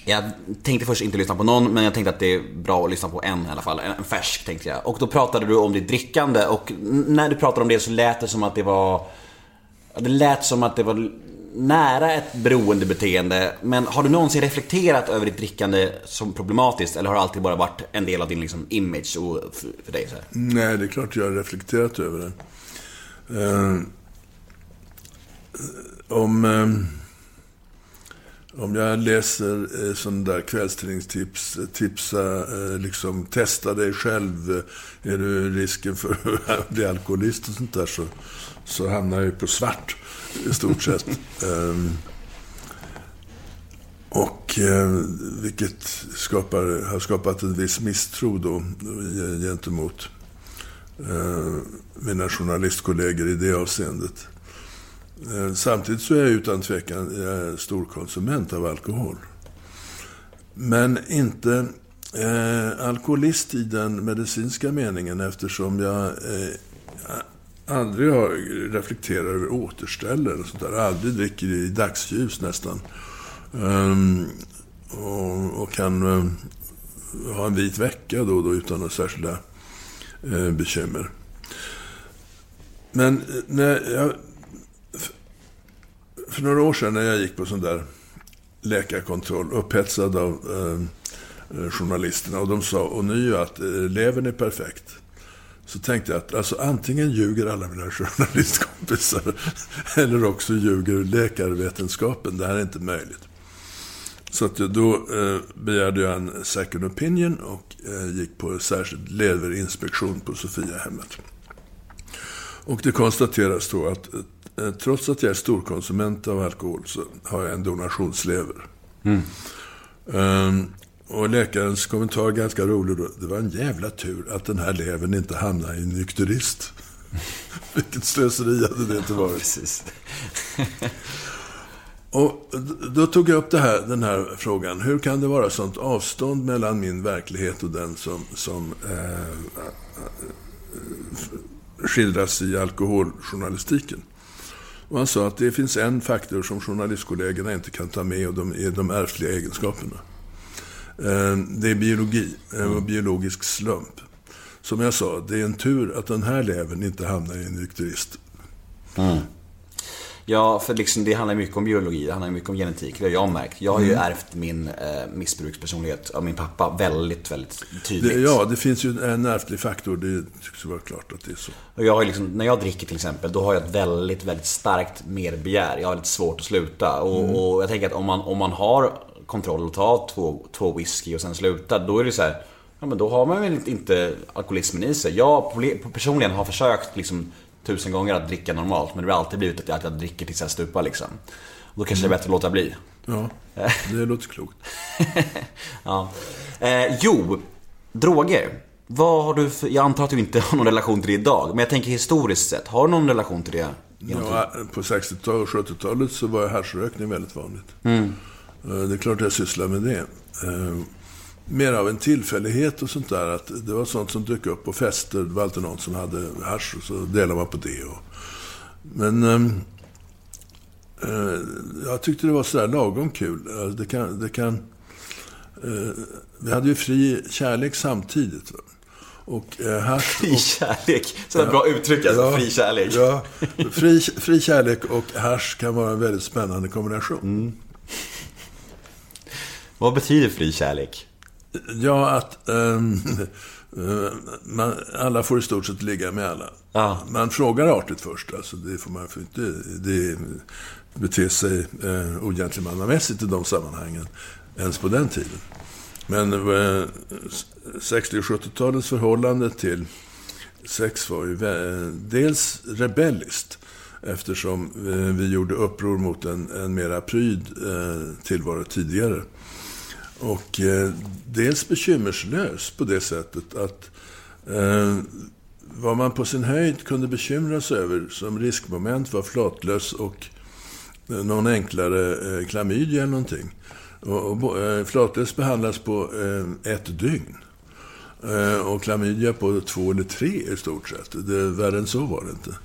Jag tänkte först inte lyssna på någon, men jag tänkte att det är bra att lyssna på en i alla fall. En, färsk tänkte jag. Och då pratade du om ditt drickande och när du pratade om det så lät det som att det var... Det lät som att det var nära ett beroendebeteende. Men har du någonsin reflekterat över ditt drickande som problematiskt? Eller har det alltid bara varit en del av din liksom, image och för, dig? Så här? Nej, det är klart jag har reflekterat över det. Eh, om, eh, om jag läser eh, sådana där kvällstidningstips, eh, tipsa, eh, liksom testa dig själv, eh, är du risken för att bli alkoholist och sånt där, så, så hamnar jag ju på svart i stort sett. Eh, och vilket skapar, har skapat en viss misstro då eh, gentemot eh, mina journalistkollegor i det avseendet. Eh, samtidigt så är jag utan tvekan storkonsument stor konsument av alkohol. Men inte eh, alkoholist i den medicinska meningen eftersom jag eh, aldrig har reflekterat över återställare och sånt där. Aldrig dricker i dagsljus nästan. Um, och, och kan um, ha en vit vecka då och då utan några särskilda eh, bekymmer. Men eh, när jag, för några år sedan när jag gick på sån där läkarkontroll, upphetsad av eh, eh journalisterna, och de sa ånyo att eh, levern är perfekt. Så tänkte jag att alltså, antingen ljuger alla mina journalistkompisar eller också ljuger läkarvetenskapen. Det här är inte möjligt. Så att jag- då eh, begärde jag en second opinion och eh, gick på särskild leverinspektion på Sofiahemmet. Och det konstateras då att eh, trots att jag är storkonsument av alkohol så har jag en donationslever. Ehm, och läkarens kommentar är ganska rolig då. Det var en jävla tur att den här levern inte hamnade i en nykterist. Vilket slöseri hade det inte varit. Precis. Och då tog jag upp här, den här frågan. Hur kan det vara sånt avstånd mellan min verklighet och den som, som eh, skildras i alkoholjournalistiken? Och han sa att det finns en faktor som journalistkollegorna inte kan ta med och de är de ärftliga egenskaperna. Eh, det är biologi, eh, och biologisk slump. som jag sa, det är en tur att den här levern inte hamnar i en nykterist. Ja, för liksom, det handlar mycket om biologi, det handlar mycket om genetik. Det har jag märkt. Jag har ju ärvt min eh, missbrukspersonlighet av min pappa väldigt, väldigt tydligt. Det, ja, det finns ju en ärftlig faktor, det tycks vara klart att det är så. Och jag har liksom, när jag dricker till exempel, då har jag ett väldigt, väldigt starkt merbegär. Jag har lite svårt att sluta. Och, och jag tänker att om man, om man har kontroll och tar två, två whisky och sen slutar, då är det så här, Ja men då har man väl inte alkoholismen i sig. Jag personligen har försökt liksom tusen gånger att dricka normalt, men det har alltid blivit att jag, att jag dricker tills jag stupar liksom. Och då kanske det är bättre att låta bli. Ja, det låter klokt. Ja. Eh, jo, droger. Vad har du för, jag antar att du inte har någon relation till det idag, men jag tänker historiskt sett. Har du någon relation till det? Ja, på 60-talet och 70-talet så var haschrökning väldigt vanligt. Eh, Det är klart jag sysslar med det. Mer av en tillfällighet och sånt där. Att det var sånt som dök upp på fester. Det var alltid någon som hade hasch och så delade man på det. Och... Men ehm, eh, jag tyckte det var sådär lagom kul. Eh, Det kan... Det kan eh, vi hade ju fri kärlek samtidigt. va. Och eh, hasch Fri kärlek. Sådana bra uttryck alltså, Ja, fri kärlek. Ja, fri, fri kärlek och hasch kan vara en väldigt spännande kombination. Mm. Vad betyder fri kärlek? Ja, att eh, man, alla får i stort sett ligga med alla. Ja. Man frågar artigt först. Alltså, det får man inte det bete sig eh, ogentlemannamässigt i de sammanhangen. Ens på den tiden. Men eh, 60 och 70-talets förhållande till sex var ju vä- dels rebelliskt. Eftersom eh, vi gjorde uppror mot en, en mera pryd eh, tillvaro tidigare. Och eh, dels bekymmerslös på det sättet att eh, vad man på sin höjd kunde bekymra sig över som riskmoment var flatlös och eh, någon enklare eh, klamydia eller någonting. Och, och, eh, flatlös behandlas på eh, ett dygn. Eh, och klamydia på två eller tre i stort sett. Det, värre än så var det inte.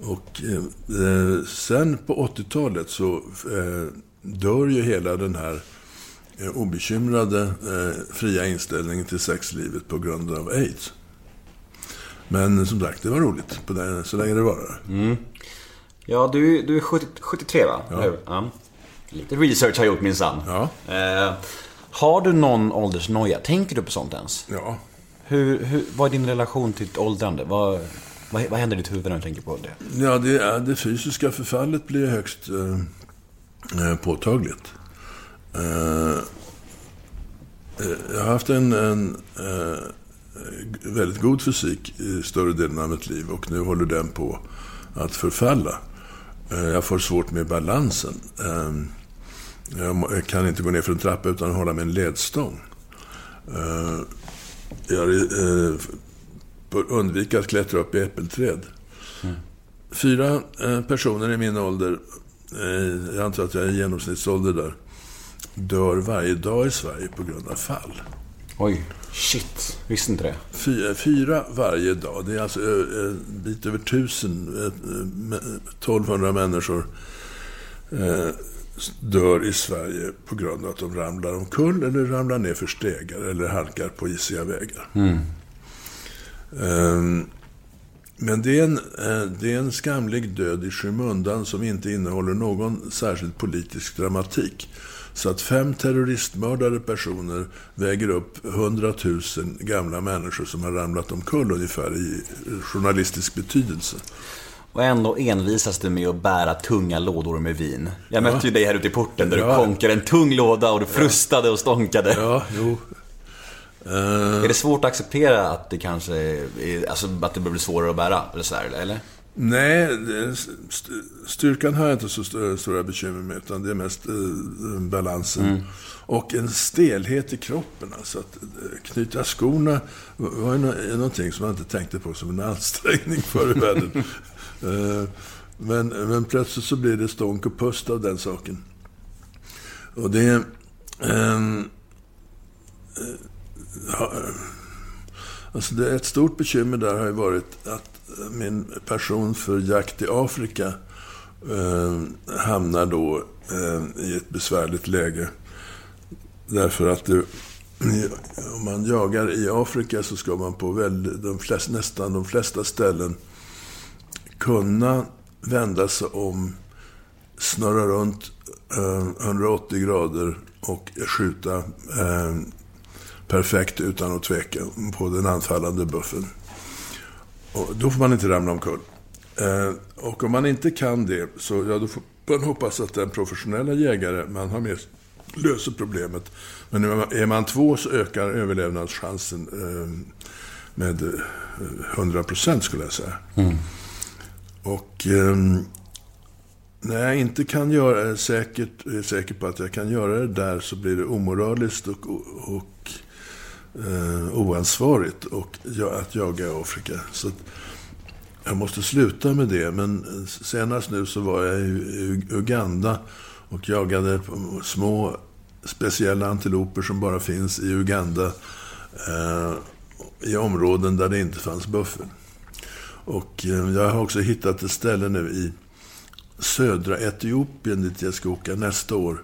Och eh, sen på 80-talet så dör ju hela den här obekymrade eh, fria inställningen till sexlivet på grund av aids. Men som sagt, det var roligt på det, så länge det var Ja, du, du är 70, 73 va? Hur? Ja. Lite research har jag gjort minsann. Ja. Eh, har du någon åldersnoja? Tänker du på sånt ens? Ja. Hur, hur, vad är din relation till ditt åldrande? Vad, vad, vad händer i ditt huvud när du tänker på det? Ja, det, ja, det fysiska förfallet blir högst eh, eh, påtagligt. Eh, eh, jag har haft en, en eh, väldigt god fysik i större delen av mitt liv och nu håller den på att förfalla. Jag får svårt med balansen. Jag kan inte gå ner för en trappa utan att hålla med en ledstång. Jag bör undvika att klättra upp i äppelträd. Fyra eh, personer i min ålder, jag antar att jag är i genomsnittsålder där, dör varje dag i Sverige på grund av fall. Oj, shit. Visste inte det. Fyra, fyra varje dag. Det är alltså eh, en bit över tusen, eh, eh, 1200 människor eh, dör i Sverige på grund av att de ramlar omkull eller ramlar ner för stegar eller halkar på isiga vägar. Ehm, Men det är, en, eh, det är en skamlig död i skymundan som inte innehåller någon särskild politisk dramatik. Så att fem terroristmördade personer väger upp hundratusen gamla människor som har ramlat omkull ungefär i journalistisk betydelse. Och ändå envisas du med att bära tunga lådor med vin. Jag mötte ju dig här ute i porten där Ja. du konkade en tung låda och du frustade och stånkade. Ja, jo. Eh, Är det svårt att acceptera att det kanske är, alltså att det blir svårare att bära? Eller så här, eller? Nej, styrkan har jag inte så st- stora bekymmer med, utan det är mest eh, balansen. Och en stelhet i kroppen. Alltså att eh, knyta skorna var ju nå- någonting som man inte tänkte på som en ansträngning förr i världen. Eh, men, men plötsligt så blir det stånk och pust av den saken. Och det... är, eh, ja, Alltså det, ett stort bekymmer där har ju varit att min passion för jakt i Afrika eh, hamnar då eh, i ett besvärligt läge. Därför att det om man jagar i Afrika så ska man på väl, de flesta, nästan de flesta ställen kunna vända sig om, snurra runt eh, 180 grader och skjuta eh, perfekt utan att tveka på den anfallande buffen. Och då får man inte ramla omkull. Eh, och om man inte kan det, så ja, då får man hoppas att den professionella jägare man har med löser problemet. Men är man två så ökar överlevnadschansen eh, med eh, 100 procent skulle jag säga. Och eh, när jag inte kan göra är säkert, är säker på att jag kan göra det där så blir det omoraliskt och, och eh, oansvarigt och, ja, att jaga i Afrika. Så att, jag måste sluta med det, men senast nu så var jag i Uganda och jagade på små speciella antiloper som bara finns i Uganda. Eh, I områden där det inte fanns buffel. Och eh, jag har också hittat ett ställe nu i södra Etiopien dit jag ska åka nästa år.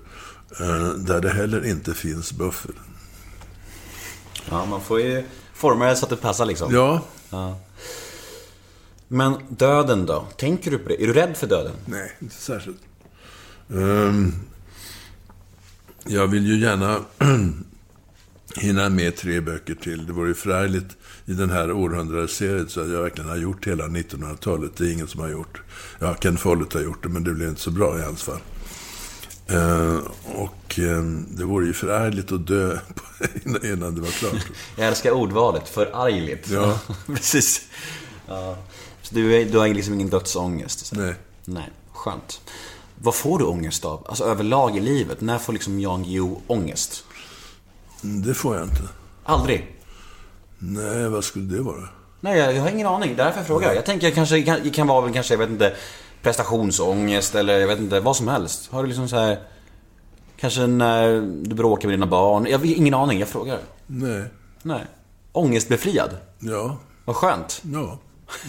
Eh, där det heller inte finns buffel. Ja, man får ju forma det så att det passar liksom. Ja, Ja. Men döden då? Tänker du på det? Är du rädd för döden? Nej, inte särskilt. Ehm, jag vill ju gärna hinna med tre böcker till. Det vore ju förargligt i den här århundradeserien så att jag verkligen har gjort hela 1900-talet. Det är ingen som har gjort. Ja, Ken Follett har gjort det, men det blev inte så bra i hans fall. Ehm, och ehm, det vore ju förargligt att dö innan det var klart. Jag älskar ordvalet, förargligt. Ja. Precis. Ja. Så du, du har liksom ingen dödsångest? Så. Nej. Nej, skönt. Vad får du ångest av? Alltså överlag i livet? När får liksom Jan Guillou ångest? Det får jag inte. Aldrig? Nej, vad skulle det vara? Nej, jag, jag har ingen aning. Därför jag frågar. Jag tänker kanske, det kan, kan vara kanske, jag vet inte, prestationsångest eller jag vet inte, vad som helst. Har du liksom så här... Kanske när du bråkar med dina barn? Jag har ingen aning, jag frågar. Nej. Nej. Ångestbefriad? Ja, Vad skönt. ja.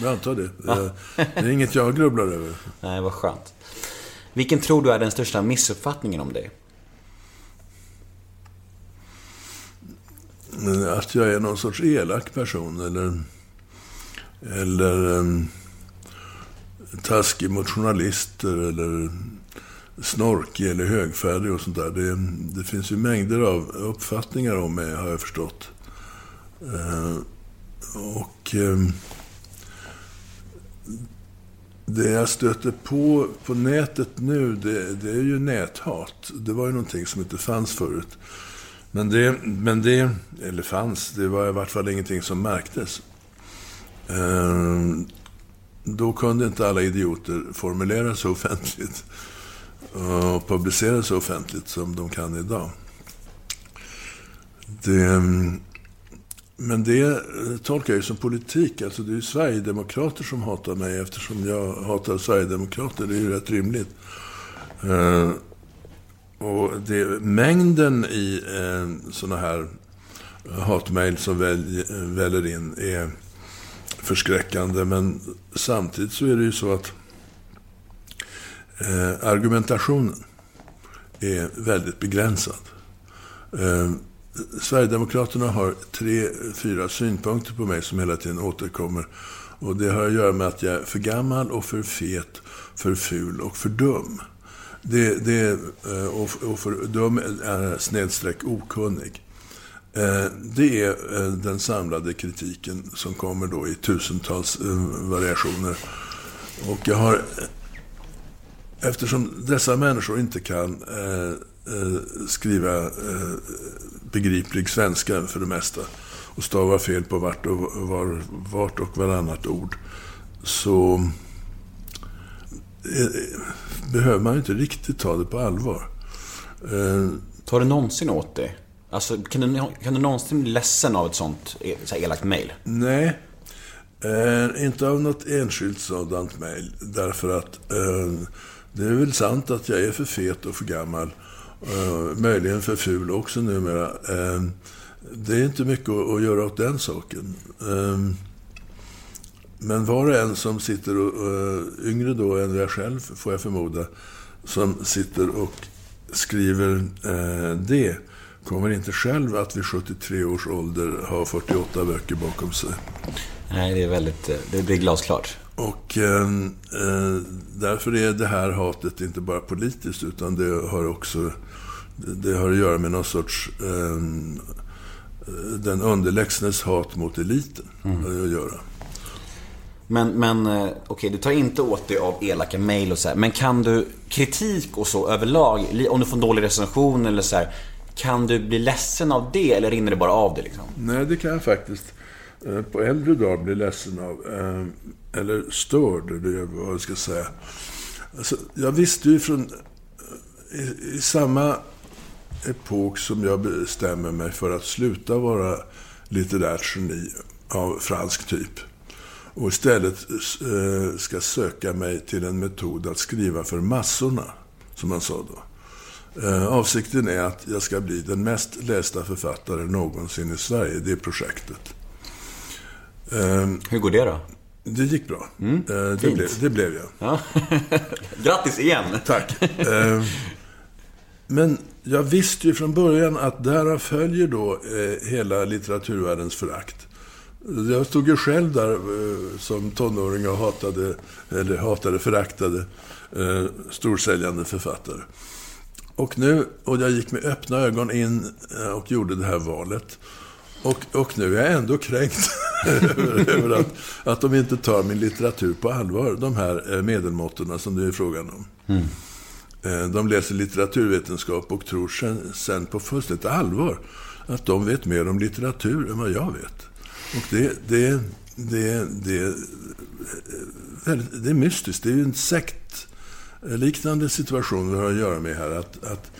Jag antar det. Eh, Det är inget jag grubblar över. Nej, vad skönt. Vilken tror du är den största missuppfattningen om dig? Att jag är någon sorts elak person eller, eller um, taskig mot journalister eller snorkig eller högfärdig och sånt där. Det, det finns ju mängder av uppfattningar om mig, har jag förstått. Eh, och eh, det jag stöter på på nätet nu, det, det är ju näthat. Det var ju någonting som inte fanns förut. Men det, men det, eller fanns, det var i vart fall ingenting som märktes. Eh, då kunde inte alla idioter formulera sig offentligt eh, och publicera sig offentligt som de kan idag. Det, men det tolkar jag ju som politik. Alltså det är ju Sverigedemokrater som hatar mig eftersom jag hatar Sverigedemokrater. Det är ju rätt rimligt. Eh, och det, mängden i eh, sådana här hatmejl som väl, väller in är förskräckande. Men samtidigt så är det ju så att eh, argumentationen är väldigt begränsad. Eh, Sverigedemokraterna har tre, fyra synpunkter på mig som hela tiden återkommer. Och det har att göra med att jag är för gammal och för fet, för ful och för dum. Det, det, eh, och, och för dum är snedstreck okunnig. Eh, det är eh, den samlade kritiken som kommer då i tusentals eh, variationer. Och jag har Eftersom dessa människor inte kan skriva begriplig svenska för det mesta och stava fel på vart och, var, vart och varannat ord så behöver man ju inte riktigt ta det på allvar. Tar du någonsin åt dig Alltså, kan du, kan du någonsin bli ledsen av ett sånt e- så här elakt mejl? Nej, eh, inte av något enskilt sådant mejl. Därför att eh, det är väl sant att jag är för fet och för gammal. Eh, möjligen för ful också numera. Eh, det är inte mycket att, att göra åt den saken. Eh, men var och en som sitter och, eh, yngre då än jag själv, får jag förmoda, som sitter och skriver eh, det kommer inte själv att vid 73 års ålder ha 48 böcker bakom sig. Nej, det är väldigt... eh, Det blir glasklart. Och eh, eh, därför är det här hatet inte bara politiskt, utan det har också det har att göra med någon sorts eh, den underlägsnes hat mot eliten. Att göra. Men, men eh, okej, du tar inte åt dig av elaka mejl och så här. Men kan du, kritik och så överlag, om du får en dålig recension eller så här. Kan du bli ledsen av det eller rinner det bara av det liksom? Nej, det kan jag faktiskt eh, på äldre dag bli ledsen av. Eh, eller störd, eller vad jag ska säga. Alltså, jag visste ju från... Eh, I, I samma epok som jag bestämmer mig för att sluta vara litterärt geni av fransk typ och istället ska söka mig till en metod att skriva för massorna, som man sa då. Eh, avsikten är att jag ska bli den mest lästa författaren någonsin i Sverige, det projektet. Eh, Hur går det då? det gick bra. eh, det, blev, det blev jag. Ja. Grattis igen! Tack. Eh, Men jag visste ju från början att därav följer då eh, hela litteraturvärldens förakt. Jag stod ju själv där som tonåring och hatade, eller hatade, föraktade storsäljande författare. Och nu, och jag gick med öppna ögon in eh, och gjorde det här valet. Och, och nu är jag ändå kränkt över, över att, att de inte tar min litteratur på allvar, de här eh, medelmåttorna som det är frågan om. Eh, De läser litteraturvetenskap och tror sen, sen på fullständigt allvar att de vet mer om litteratur än vad jag vet. Och det, det, det, det, väldigt, det är mystiskt. Det är ju en sektliknande situation vi har att göra med här. Att, att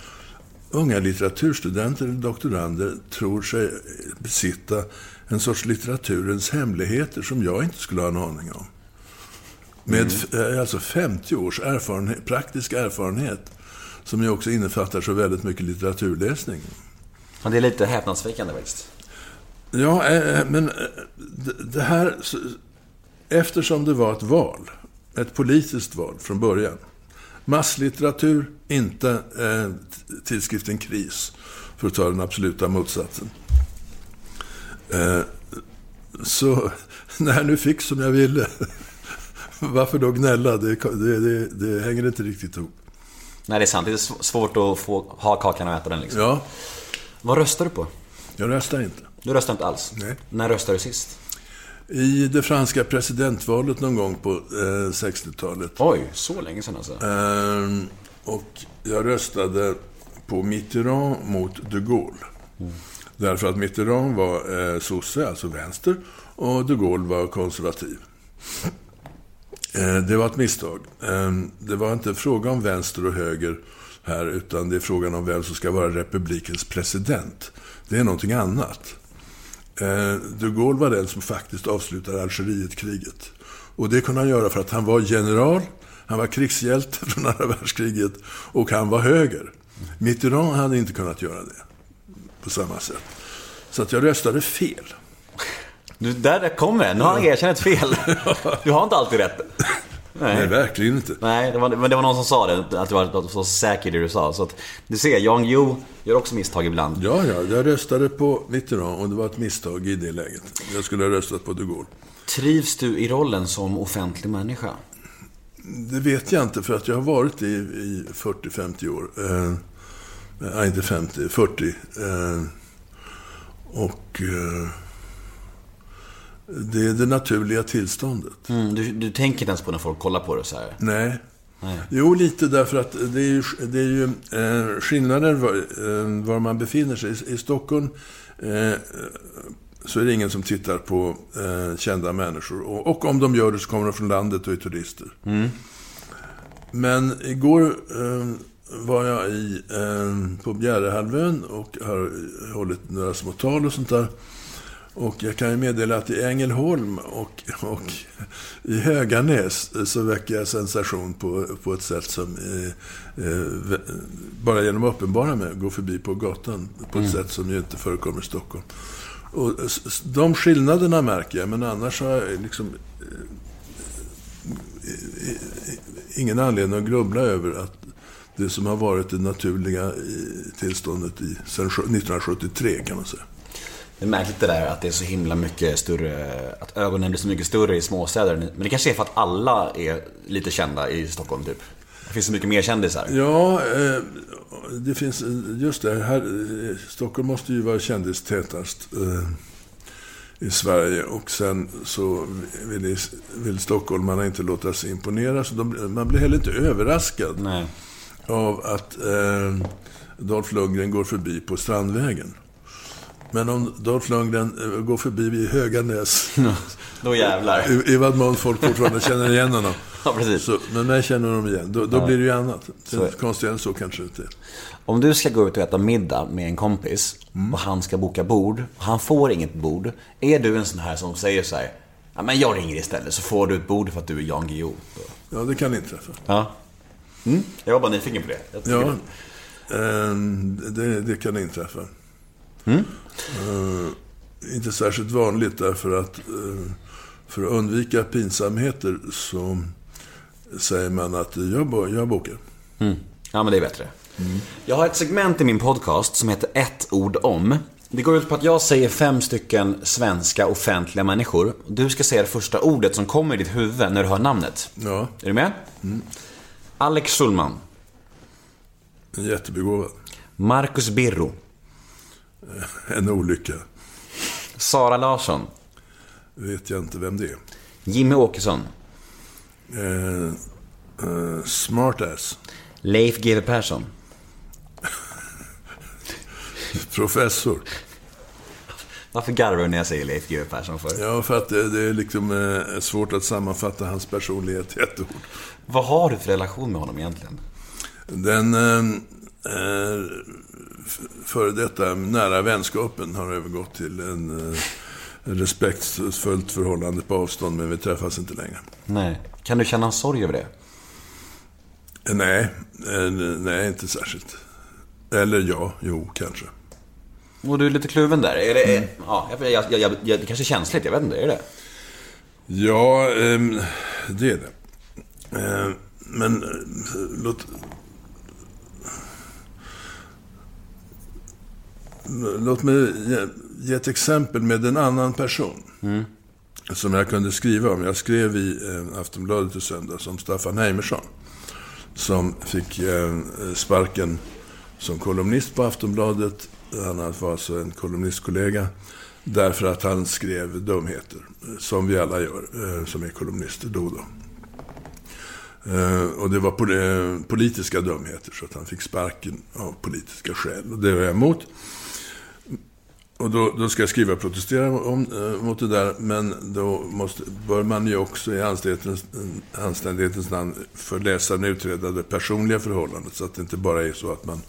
unga litteraturstudenter eller doktorander tror sig besitta en sorts litteraturens hemligheter som jag inte skulle ha en aning om. Med eh, alltså 50 års erfarenhet, praktisk erfarenhet som ju också innefattar så väldigt mycket litteraturläsning. Ja, det är lite häpnadsväckande faktiskt. Ja, eh, men eh, det- här... Eftersom det var ett val, ett politiskt val från början. Masslitteratur, inte eh, tidskriften Kris, för att ta den absoluta motsatsen. Eh, så när jag nu fick som jag ville, varför då gnälla? Det, det, det, det hänger inte riktigt ihop. Nej, det är sant. Det är sv- svårt att få ha kakan och äta den liksom. Ja, Vad röstar du på? jag röstar inte. Du röstar inte alls? Nej. När röstade du sist? I det franska presidentvalet någon gång på eh, 60-talet Oj, så länge sedan alltså. Ehm, och jag röstade på Mitterrand mot de Gaulle. Därför att Mitterrand var eh, sosse, alltså vänster, och de Gaulle var konservativ. Eh, det var ett misstag. Eh, det var inte fråga om vänster och höger här, utan det är frågan om vem som ska vara republikens president. Det är någonting annat. Eh, de Gaulle var den som faktiskt avslutade Algerietkriget. Och det kunde han göra för att han var general, han var krigshjälte från andra världskriget och han var höger. Mitterrand hade inte kunnat göra det på samma sätt. Så att jag röstade fel. Du, där där kommer det. Nu har han erkänt ett fel. Du har inte alltid rätt. Nej, Nej. verkligen inte. Nej, det var, men det var någon som sa det, att du var så säker i det du sa. Så att, du ser, Jan Guillou gör också misstag ibland. Ja, ja, jag röstade på Mitterrand och det var ett misstag i det läget. Jag skulle ha röstat på de Gaulle. Trivs du i rollen som offentlig människa? Det vet jag inte för att jag har varit i, i 40-50 år. Eh, inte 50, 40. Eh, och eh, det är det naturliga tillståndet. Mm, du, du tänker inte ens på när folk kollar på det så här. Nej. Nej. Jo, lite därför att det är ju, det är ju eh, skillnader var, eh, var man befinner sig. I, i Stockholm eh, så är det ingen som tittar på eh, kända människor. Och, och om de gör det så kommer de från landet och är turister. Men igår eh, var jag i, eh, på Bjärehalvön och har hållit några små tal och sånt där. Och jag kan ju meddela att i Ängelholm och, och i Höganäs så väcker jag sensation på, på ett sätt som eh, eh, bara genom att uppenbara mig går förbi på gatan på ett sätt som ju inte förekommer i Stockholm. Och de skillnaderna märker jag, men annars har jag liksom eh, ingen anledning att grubbla över att det som har varit det naturliga i tillståndet i, sedan 1973 kan man säga. Det är märkligt det där att det är så himla mycket större, att ögonen blir så mycket större i småstäder. Men det kanske är för att alla är lite kända i Stockholm typ. Det finns så mycket mer kändisar. Ja, eh, det finns, just det. Här, eh, Stockholm måste ju vara kändistätast eh, i Sverige. Och sen så vill, vill stockholmarna inte låta sig imponera. Så de, man blir heller inte överraskad Nej. av att Dolph Lundgren går förbi på Strandvägen. Men om Dolph Lundgren eh, går förbi vid Höganäs, Då jävlar. i, i vad mån folk fortfarande känner igen honom. Ja, precis. Så, men mig känner de igen. Då, då blir det ju annat. Konstigare än så kanske det inte är. Om du ska gå ut och äta middag med en kompis och han ska boka bord och han får inget bord. Är du en sån här som säger så här, ja men jag ringer istället så får du ett bord för att du är Jan Guillou. Ja, det kan inträffa. Ja. Mm. Jag var bara nyfiken på det. Ja, det- eh, det, det kan inträffa. Eh, inte särskilt vanligt därför att eh, för att undvika pinsamheter så säger man att jag, jag bokar. Mm. Ja, men det är bättre. Jag har ett segment i min podcast som heter ett ord om. Det går ut på att jag säger fem stycken svenska offentliga människor. Du ska säga det första ordet som kommer i ditt huvud när du hör namnet. Ja, Är du med? Alex Schulman. jättebegåvad. Marcus Birro. En olycka. Sara Larsson. Vet jag inte vem det är. Jimmy Åkesson. Eh, eh, smartass. Leif GW Persson. Professor. Varför garvar du när jag säger Leif GW Persson för? Ja, för att det, det är liksom eh, svårt att sammanfatta hans personlighet i ett ord. Vad har du för relation med honom egentligen? Den eh, eh, f- före detta nära vänskapen har övergått till en eh, respektfullt förhållande på avstånd, men vi träffas inte längre. Nej. Kan du känna sorg över det? Eh, Nej, eh, nej, inte särskilt. Eller ja, jo, kanske. Och du är lite kluven där. Är det, ja, jag, jag, jag, det kanske är känsligt, jag vet inte. Är det Ja, ehm, det är det. Men låt... Låt mig ge, ge ett exempel med en annan person. Som jag kunde skriva om. Jag skrev i eh, Aftonbladet i söndags om Staffan Heimersson. Som fick eh, sparken som kolumnist på Aftonbladet. Han var alltså en kolumnistkollega. Därför att han skrev dumheter. eh, Som vi alla gör, eh, som är kolumnister då och då. Och det var pol- politiska dumheter, så att han fick sparken av politiska skäl. Och det var jag emot. Och då, då ska jag skriva och protestera om, eh, mot det där, men då måste, bör man ju också i anständighetens, anständighetens namn för läsaren utreda det personliga förhållandet, så att det inte bara är så att man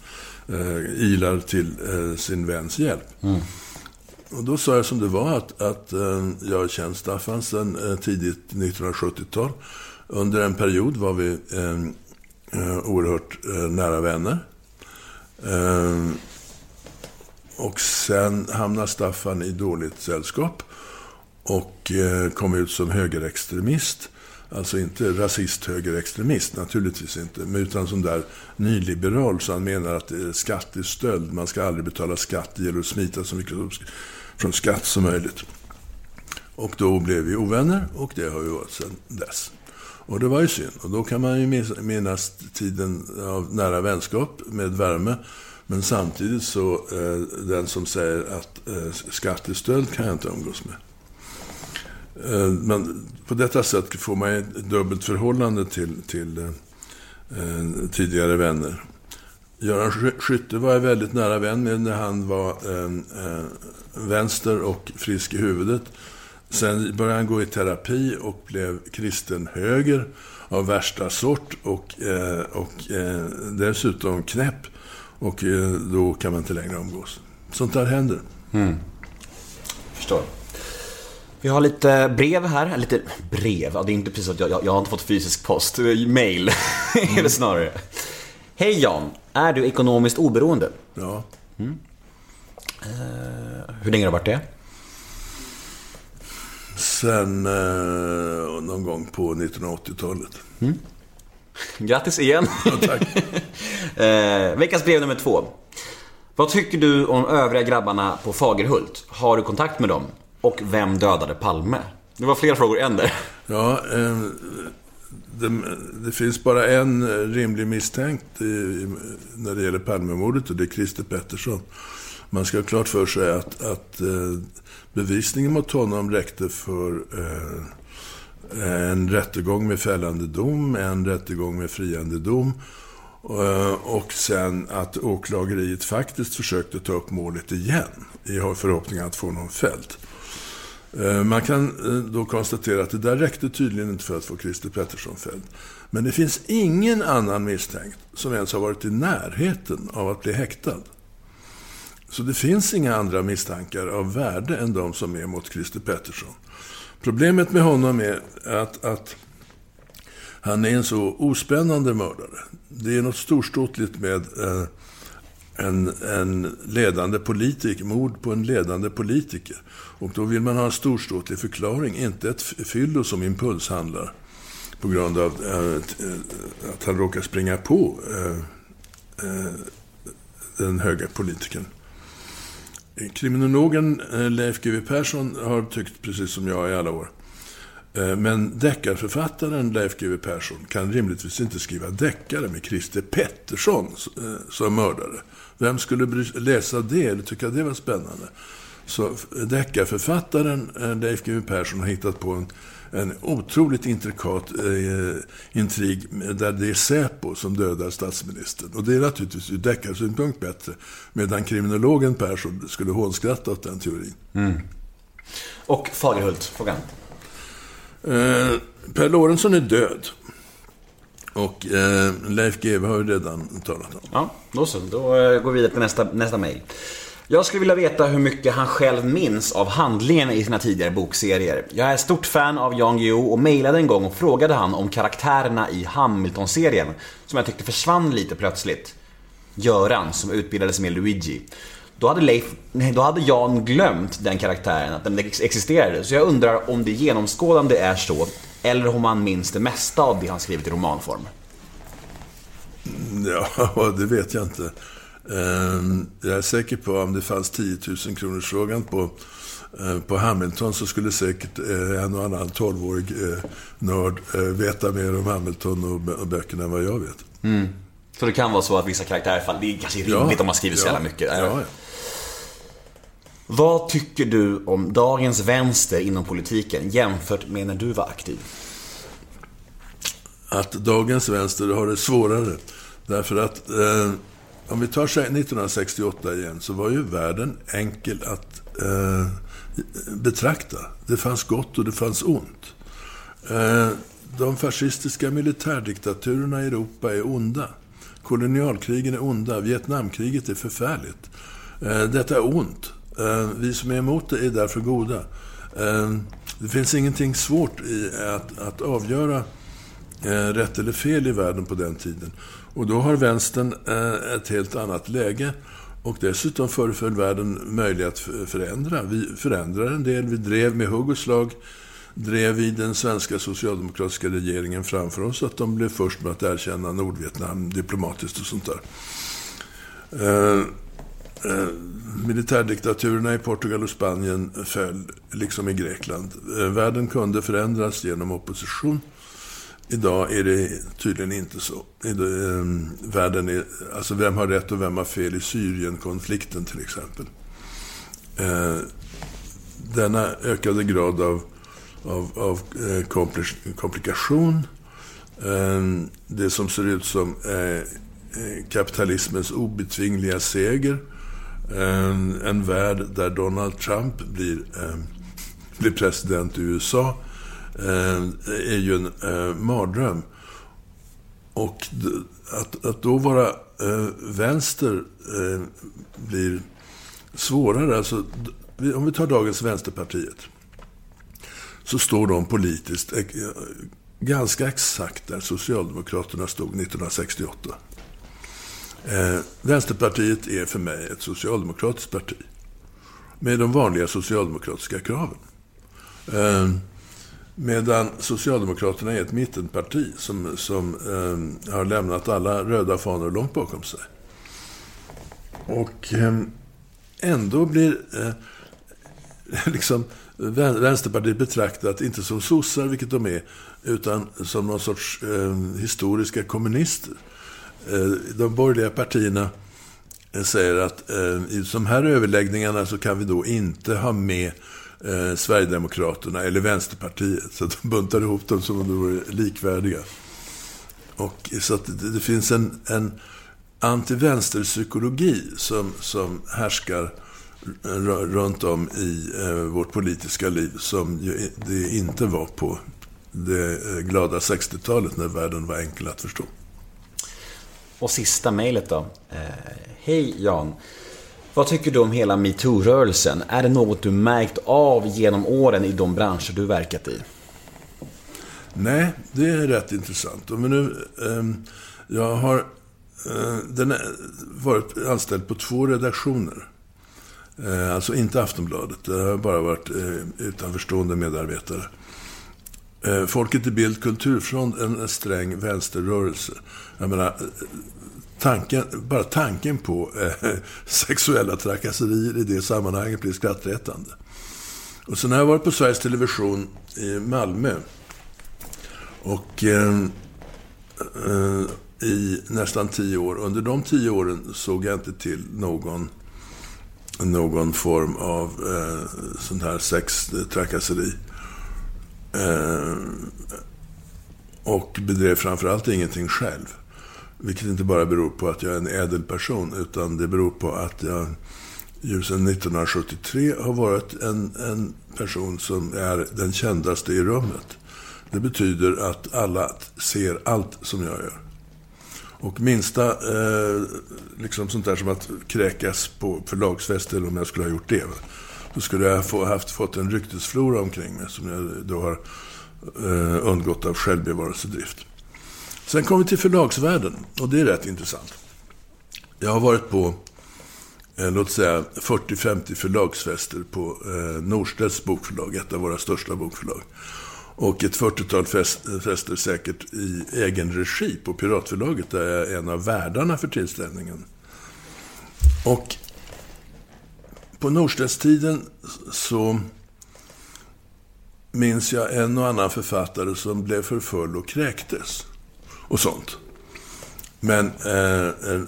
eh, ilar till eh, sin väns hjälp. Och då sa jag som det var att, att jag känt Staffan sedan tidigt 1970-tal. Under en period var vi oerhört nära vänner. Och sen hamnar Staffan i dåligt sällskap och eh, kom ut som högerextremist. Alltså inte rasist-högerextremist, naturligtvis inte. Men utan som där nyliberal, så han menar att eh, skatt är stöld. Man ska aldrig betala skatt, det gäller att smita så mycket från skatt som möjligt. Och då blev vi ovänner och det har vi varit sedan dess. Och det var ju synd. Och då kan man ju minnas tiden av nära vänskap med värme. Men samtidigt så, eh, den som säger att eh, skattestöld kan jag inte umgås med. Eh, men på detta sätt får man ett dubbelt förhållande till, till eh, eh tidigare vänner. Göran Skytte var jag väldigt nära vän med när han var eh, eh, vänster och frisk i huvudet. Sen började han gå i terapi och blev kristen höger av värsta sort och, eh, och eh, dessutom knäpp. Och eh, då kan man inte längre umgås. Sånt där händer. Förstår. Vi har lite brev här. Lite brev? Ja, det är inte precis att jag, jag, jag har inte fått fysisk post. Mail är det snarare. Hej Jan. Är du ekonomiskt oberoende? Ja. Hur länge har du varit det? Sen eh, någon gång på 1980-talet. Grattis igen. tack. eh, veckans brev nummer två. Vad tycker du om övriga grabbarna på Fagerhult? Har du kontakt med dem? Och vem dödade Palme? Det var fler frågor än där. Ja, eh, det, det, finns bara en eh, rimlig misstänkt i, när det gäller Palmemordet och det är Christer Pettersson. Man ska ha klart för sig att, att eh, bevisningen mot honom räckte för eh, en rättegång med fällande dom, en rättegång med friande dom eh, Eh, och sen att åklageriet faktiskt försökte ta upp målet igen i förhoppning att få någon fälld. Eh, man kan eh, då konstatera att det där räckte tydligen inte för att få Christer Pettersson fälld. Men det finns ingen annan misstänkt som ens har varit i närheten av att bli häktad. Så det finns inga andra misstankar av värde än de som är mot Christer Pettersson. Problemet med honom är att, att han är en så ospännande mördare. Det är något storståtligt med eh, en, en ledande politiker, mord på en ledande politiker. Och då vill man ha en storståtlig förklaring, inte ett fyllo som impulshandlar på grund av eh, eh att han råkar springa på eh, eh den höga politikern. Kriminologen eh, Leif GW Persson har tyckt precis som jag i alla år. Eh, men deckarförfattaren Leif GW Persson kan rimligtvis inte skriva deckare med Christer Pettersson eh, som mördare. Vem skulle läsa det eller tycka det var spännande? Så deckarförfattaren eh, Leif GW Persson har hittat på en, en otroligt intrikat eh, intrig där det är Säpo som dödar statsministern. Och det är naturligtvis ur deckarsynpunkt bättre. Medan kriminologen Persson skulle hånskratta åt den teorin. Mm. Och Fagerhult, frågan? Eh, per Lorentzon är död. Och eh, Leif GW har ju redan talat om. Ja, då så. Då eh, går vi vidare till nästa, nästa mejl. Jag skulle vilja veta hur mycket han själv minns av handlingen i sina tidigare bokserier. Jag är stort fan av Jan Guillou och mejlade en gång och frågade han om karaktärerna i Hamilton-serien, som jag tyckte försvann lite plötsligt. Göran, som utbildades med Luigi. Då hade, Leif, nej, då hade Jan glömt den karaktären, att den existerade. Så jag undrar om det genomskådande är så, eller om han minns det mesta av det han skrivit i romanform. Ja, det vet jag inte. Ehm, jag är säker på om det fanns 10 000 kronors frågan på, eh, på Hamilton så skulle säkert eh, en och annan 12-årig eh, nörd veta mer om Hamilton och böckerna än vad jag vet. Mm. Så det kan vara så att vissa karaktärer, det är kanske rimligt ja, om man skriver så jävla mycket. Ja, ja. Vad tycker du om dagens vänster inom politiken jämfört med när du var aktiv? Att dagens vänster har det svårare. Därför att eh, om vi tar 1968 igen, så var ju världen enkel att eh, betrakta. Det fanns gott och det fanns ont. Eh, de fascistiska militärdiktaturerna i Europa är onda. Kolonialkrigen är onda. Vietnamkriget är förfärligt. Eh, detta är ont. Eh, vi som är emot det är därför goda. Eh, det finns ingenting svårt i att, att avgöra eh, rätt eller fel i världen på den tiden. Och då har vänstern ett helt annat läge. Och dessutom föreföll världen möjlig att förändra. Vi förändrade en del. Vi drev med hugg och slag drev vi den svenska socialdemokratiska regeringen framför oss att de blev först med att erkänna Nordvietnam diplomatiskt och sånt där. Eh, militärdiktaturerna i Portugal och Spanien föll, liksom i Grekland. Eh, världen kunde förändras genom opposition. Idag är det tydligen inte så. Eh, världen är, alltså vem har rätt och vem har fel i Syrienkonflikten till exempel. Eh, denna ökade grad av, av, av eh, komplikation, det som ser ut som kapitalismens obetvingliga seger, en, en värld där Donald Trump blir, eh, blir president i USA, Eh, är ju en eh, mardröm. Och att, att då vara eh, vänster eh, blir svårare. Alltså, om vi tar dagens Vänsterpartiet. Så står de politiskt eh, ganska exakt där Socialdemokraterna stod 1968. Eh, Vänsterpartiet är för mig ett socialdemokratiskt parti. Med de vanliga socialdemokratiska kraven. Eh, Medan Socialdemokraterna är ett mittenparti som, som eh, har lämnat alla röda fanor långt bakom sig. Och eh, ändå blir eh, liksom Vänsterpartiet betraktat, inte som sossar, vilket de är, utan som någon sorts eh, historiska kommunister. Eh, de borgerliga partierna eh, säger att eh, i de här överläggningarna så kan vi då inte ha med Sverigedemokraterna eller Vänsterpartiet. Så att de buntar ihop dem som om de vore likvärdiga. Och, så att det, finns en, en antivänsterpsykologi som, som härskar runt om i vårt politiska liv som det inte var på det glada 60-talet när världen var enkel att förstå. Och sista mejlet då. Eh, Hej Jan. Vad tycker du om hela metoo-rörelsen? Är det något du märkt av genom åren i de branscher du verkat i? Nej, det är rätt intressant. Men nu, eh, jag har eh, den är, varit anställd på två redaktioner. Eh, alltså inte Aftonbladet. Det har bara varit eh, utanförstående medarbetare. Eh, Folket i Bild Kulturfront, en, sträng vänsterrörelse. Jag menar, eh, tanken, bara tanken på eh, sexuella trakasserier i det sammanhanget blir skrattretande. Och sen har jag varit på Sveriges Television i Malmö. Och eh, eh, i nästan tio år. Under de tio åren såg jag inte till någon, någon form av eh, sån här sextrakasseri. Eh, Eh, och bedrev framförallt ingenting själv. Vilket inte bara beror på att jag är en ädel person, utan det beror på att jag ju sedan 1973 har varit en, en person som är den kändaste i rummet. Det betyder att alla ser allt som jag gör. Och minsta, eh, liksom sånt där som att kräkas på förlagsfest, eller om jag skulle ha gjort det, då skulle jag få, haft, fått en ryktesflora omkring mig som jag då har eh, undgått av självbevarelsedrift. Sen kom vi till förlagsvärlden, och det är rätt intressant. Jag har varit på, eh, låt säga, 40-50 förlagsfester på eh, Norstedts bokförlag, ett av våra största bokförlag. Och ett 40-tal fest, fester säkert i egen regi på Piratförlaget, där jag är en av värdarna för tillställningen. Och på Norstedtstiden så minns jag en och annan författare som blev för full och kräktes. Och sånt. Men eh, eh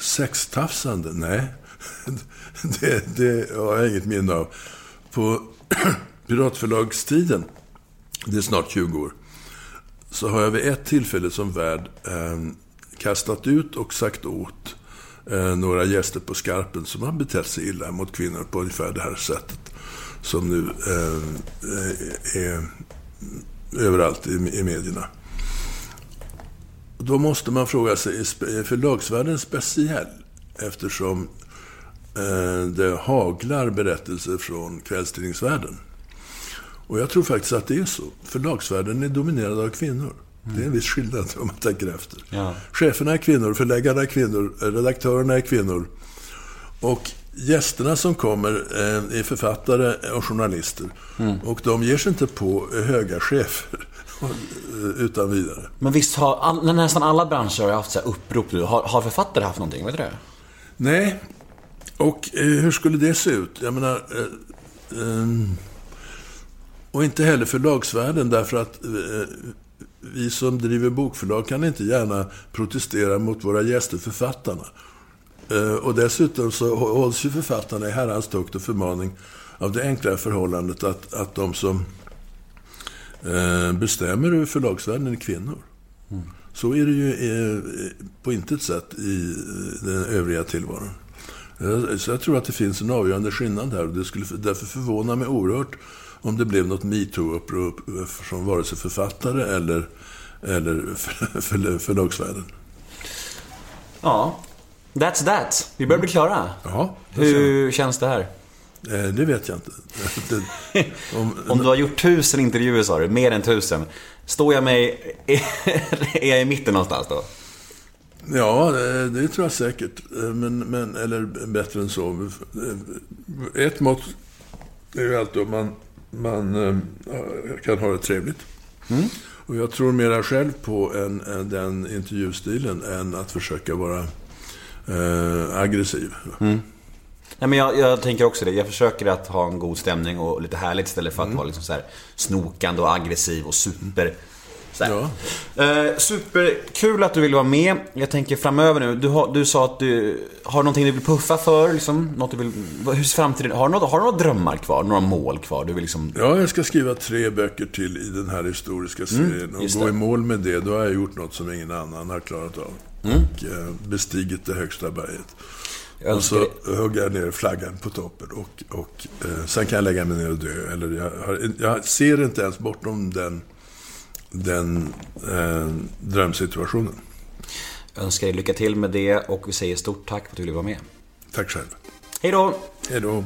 sextafsande, nej. Det, det har jag inget minne av. På Piratförlagstiden, det är snart 20 år, så har jag vid ett tillfälle som värd eh, kastat ut och sagt åt eh, några gäster på Skarpen som har betett sig illa mot kvinnor på ungefär det här sättet. Som nu eh, eh är överallt i, i medierna. Då måste man fråga sig, är förlagsvärlden speciell? Eftersom eh, det haglar berättelser från kvällstidningsvärlden. Och jag tror faktiskt att det är så. Förlagsvärlden är dominerad av kvinnor. Det är en viss skillnad om man tänker efter. Ja. Cheferna är kvinnor, förläggarna är kvinnor, redaktörerna är kvinnor. Och gästerna som kommer eh, är författare och journalister. Och de ger sig inte på eh, höga chefer eh, utan vidare. Men visst har all, nästan alla branscher har haft så upprop nu. Har, har författare haft någonting? Vet du det? Nej. Och eh, hur skulle det se ut? Jag menar... Eh, ehm, och inte heller förlagsvärlden, därför att eh, vi som driver bokförlag kan inte gärna protestera mot våra gäster, författarna. Eh, och dessutom så hålls ju författarna i herrans tukt och förmaning av det enkla förhållandet att, att de som eh, bestämmer över förlagsvärlden är kvinnor. Så är det ju eh, på intet sätt i den övriga tillvaron. Så jag tror att det finns en avgörande skillnad här och det skulle därför förvåna mig oerhört om det blev något metoo-upprop från vare sig författare eller, eller för, för, förlagsvärlden. Ja. That's that. Vi börjar bli klara. Ja, Hur känns det här? Eh, det vet jag inte. Det, om, Om du har gjort tusen intervjuer sa du, mer än tusen. Står jag mig... Är jag i mitten någonstans då? Ja, det, det tror jag säkert. Eh, Men, men, eller bättre än så. Eh, Ett mått är ju alltid om man man eh, kan ha det trevligt. Och jag tror mera själv på en, en, den intervjustilen än att försöka vara eh, aggressiv. Nej, men jag, jag tänker också det. Jag försöker att ha en god stämning och lite härligt istället för att vara liksom så här snokande och aggressiv och super... Här. Eh, superkul att du vill vara med. Jag tänker framöver nu. Du, har, du sa att du har någonting du vill puffa för. Liksom, något du vill, hur framtiden Har du, något, har du några drömmar kvar? Några mål kvar? Du vill liksom... Ja, jag ska skriva tre böcker till i den här historiska serien. och just gå i mål med det, då har jag gjort något som ingen annan har klarat av. Och eh, bestigit det högsta berget. Och så hugger jag ner flaggan på toppen och, och eh, sen kan jag lägga mig ner och dö. Eller jag, har, jag ser inte ens bortom den, den eh, drömsituationen. Jag önskar dig lycka till med det och vi säger stort tack för att du ville vara med. Tack själv. Hej då! Hej då.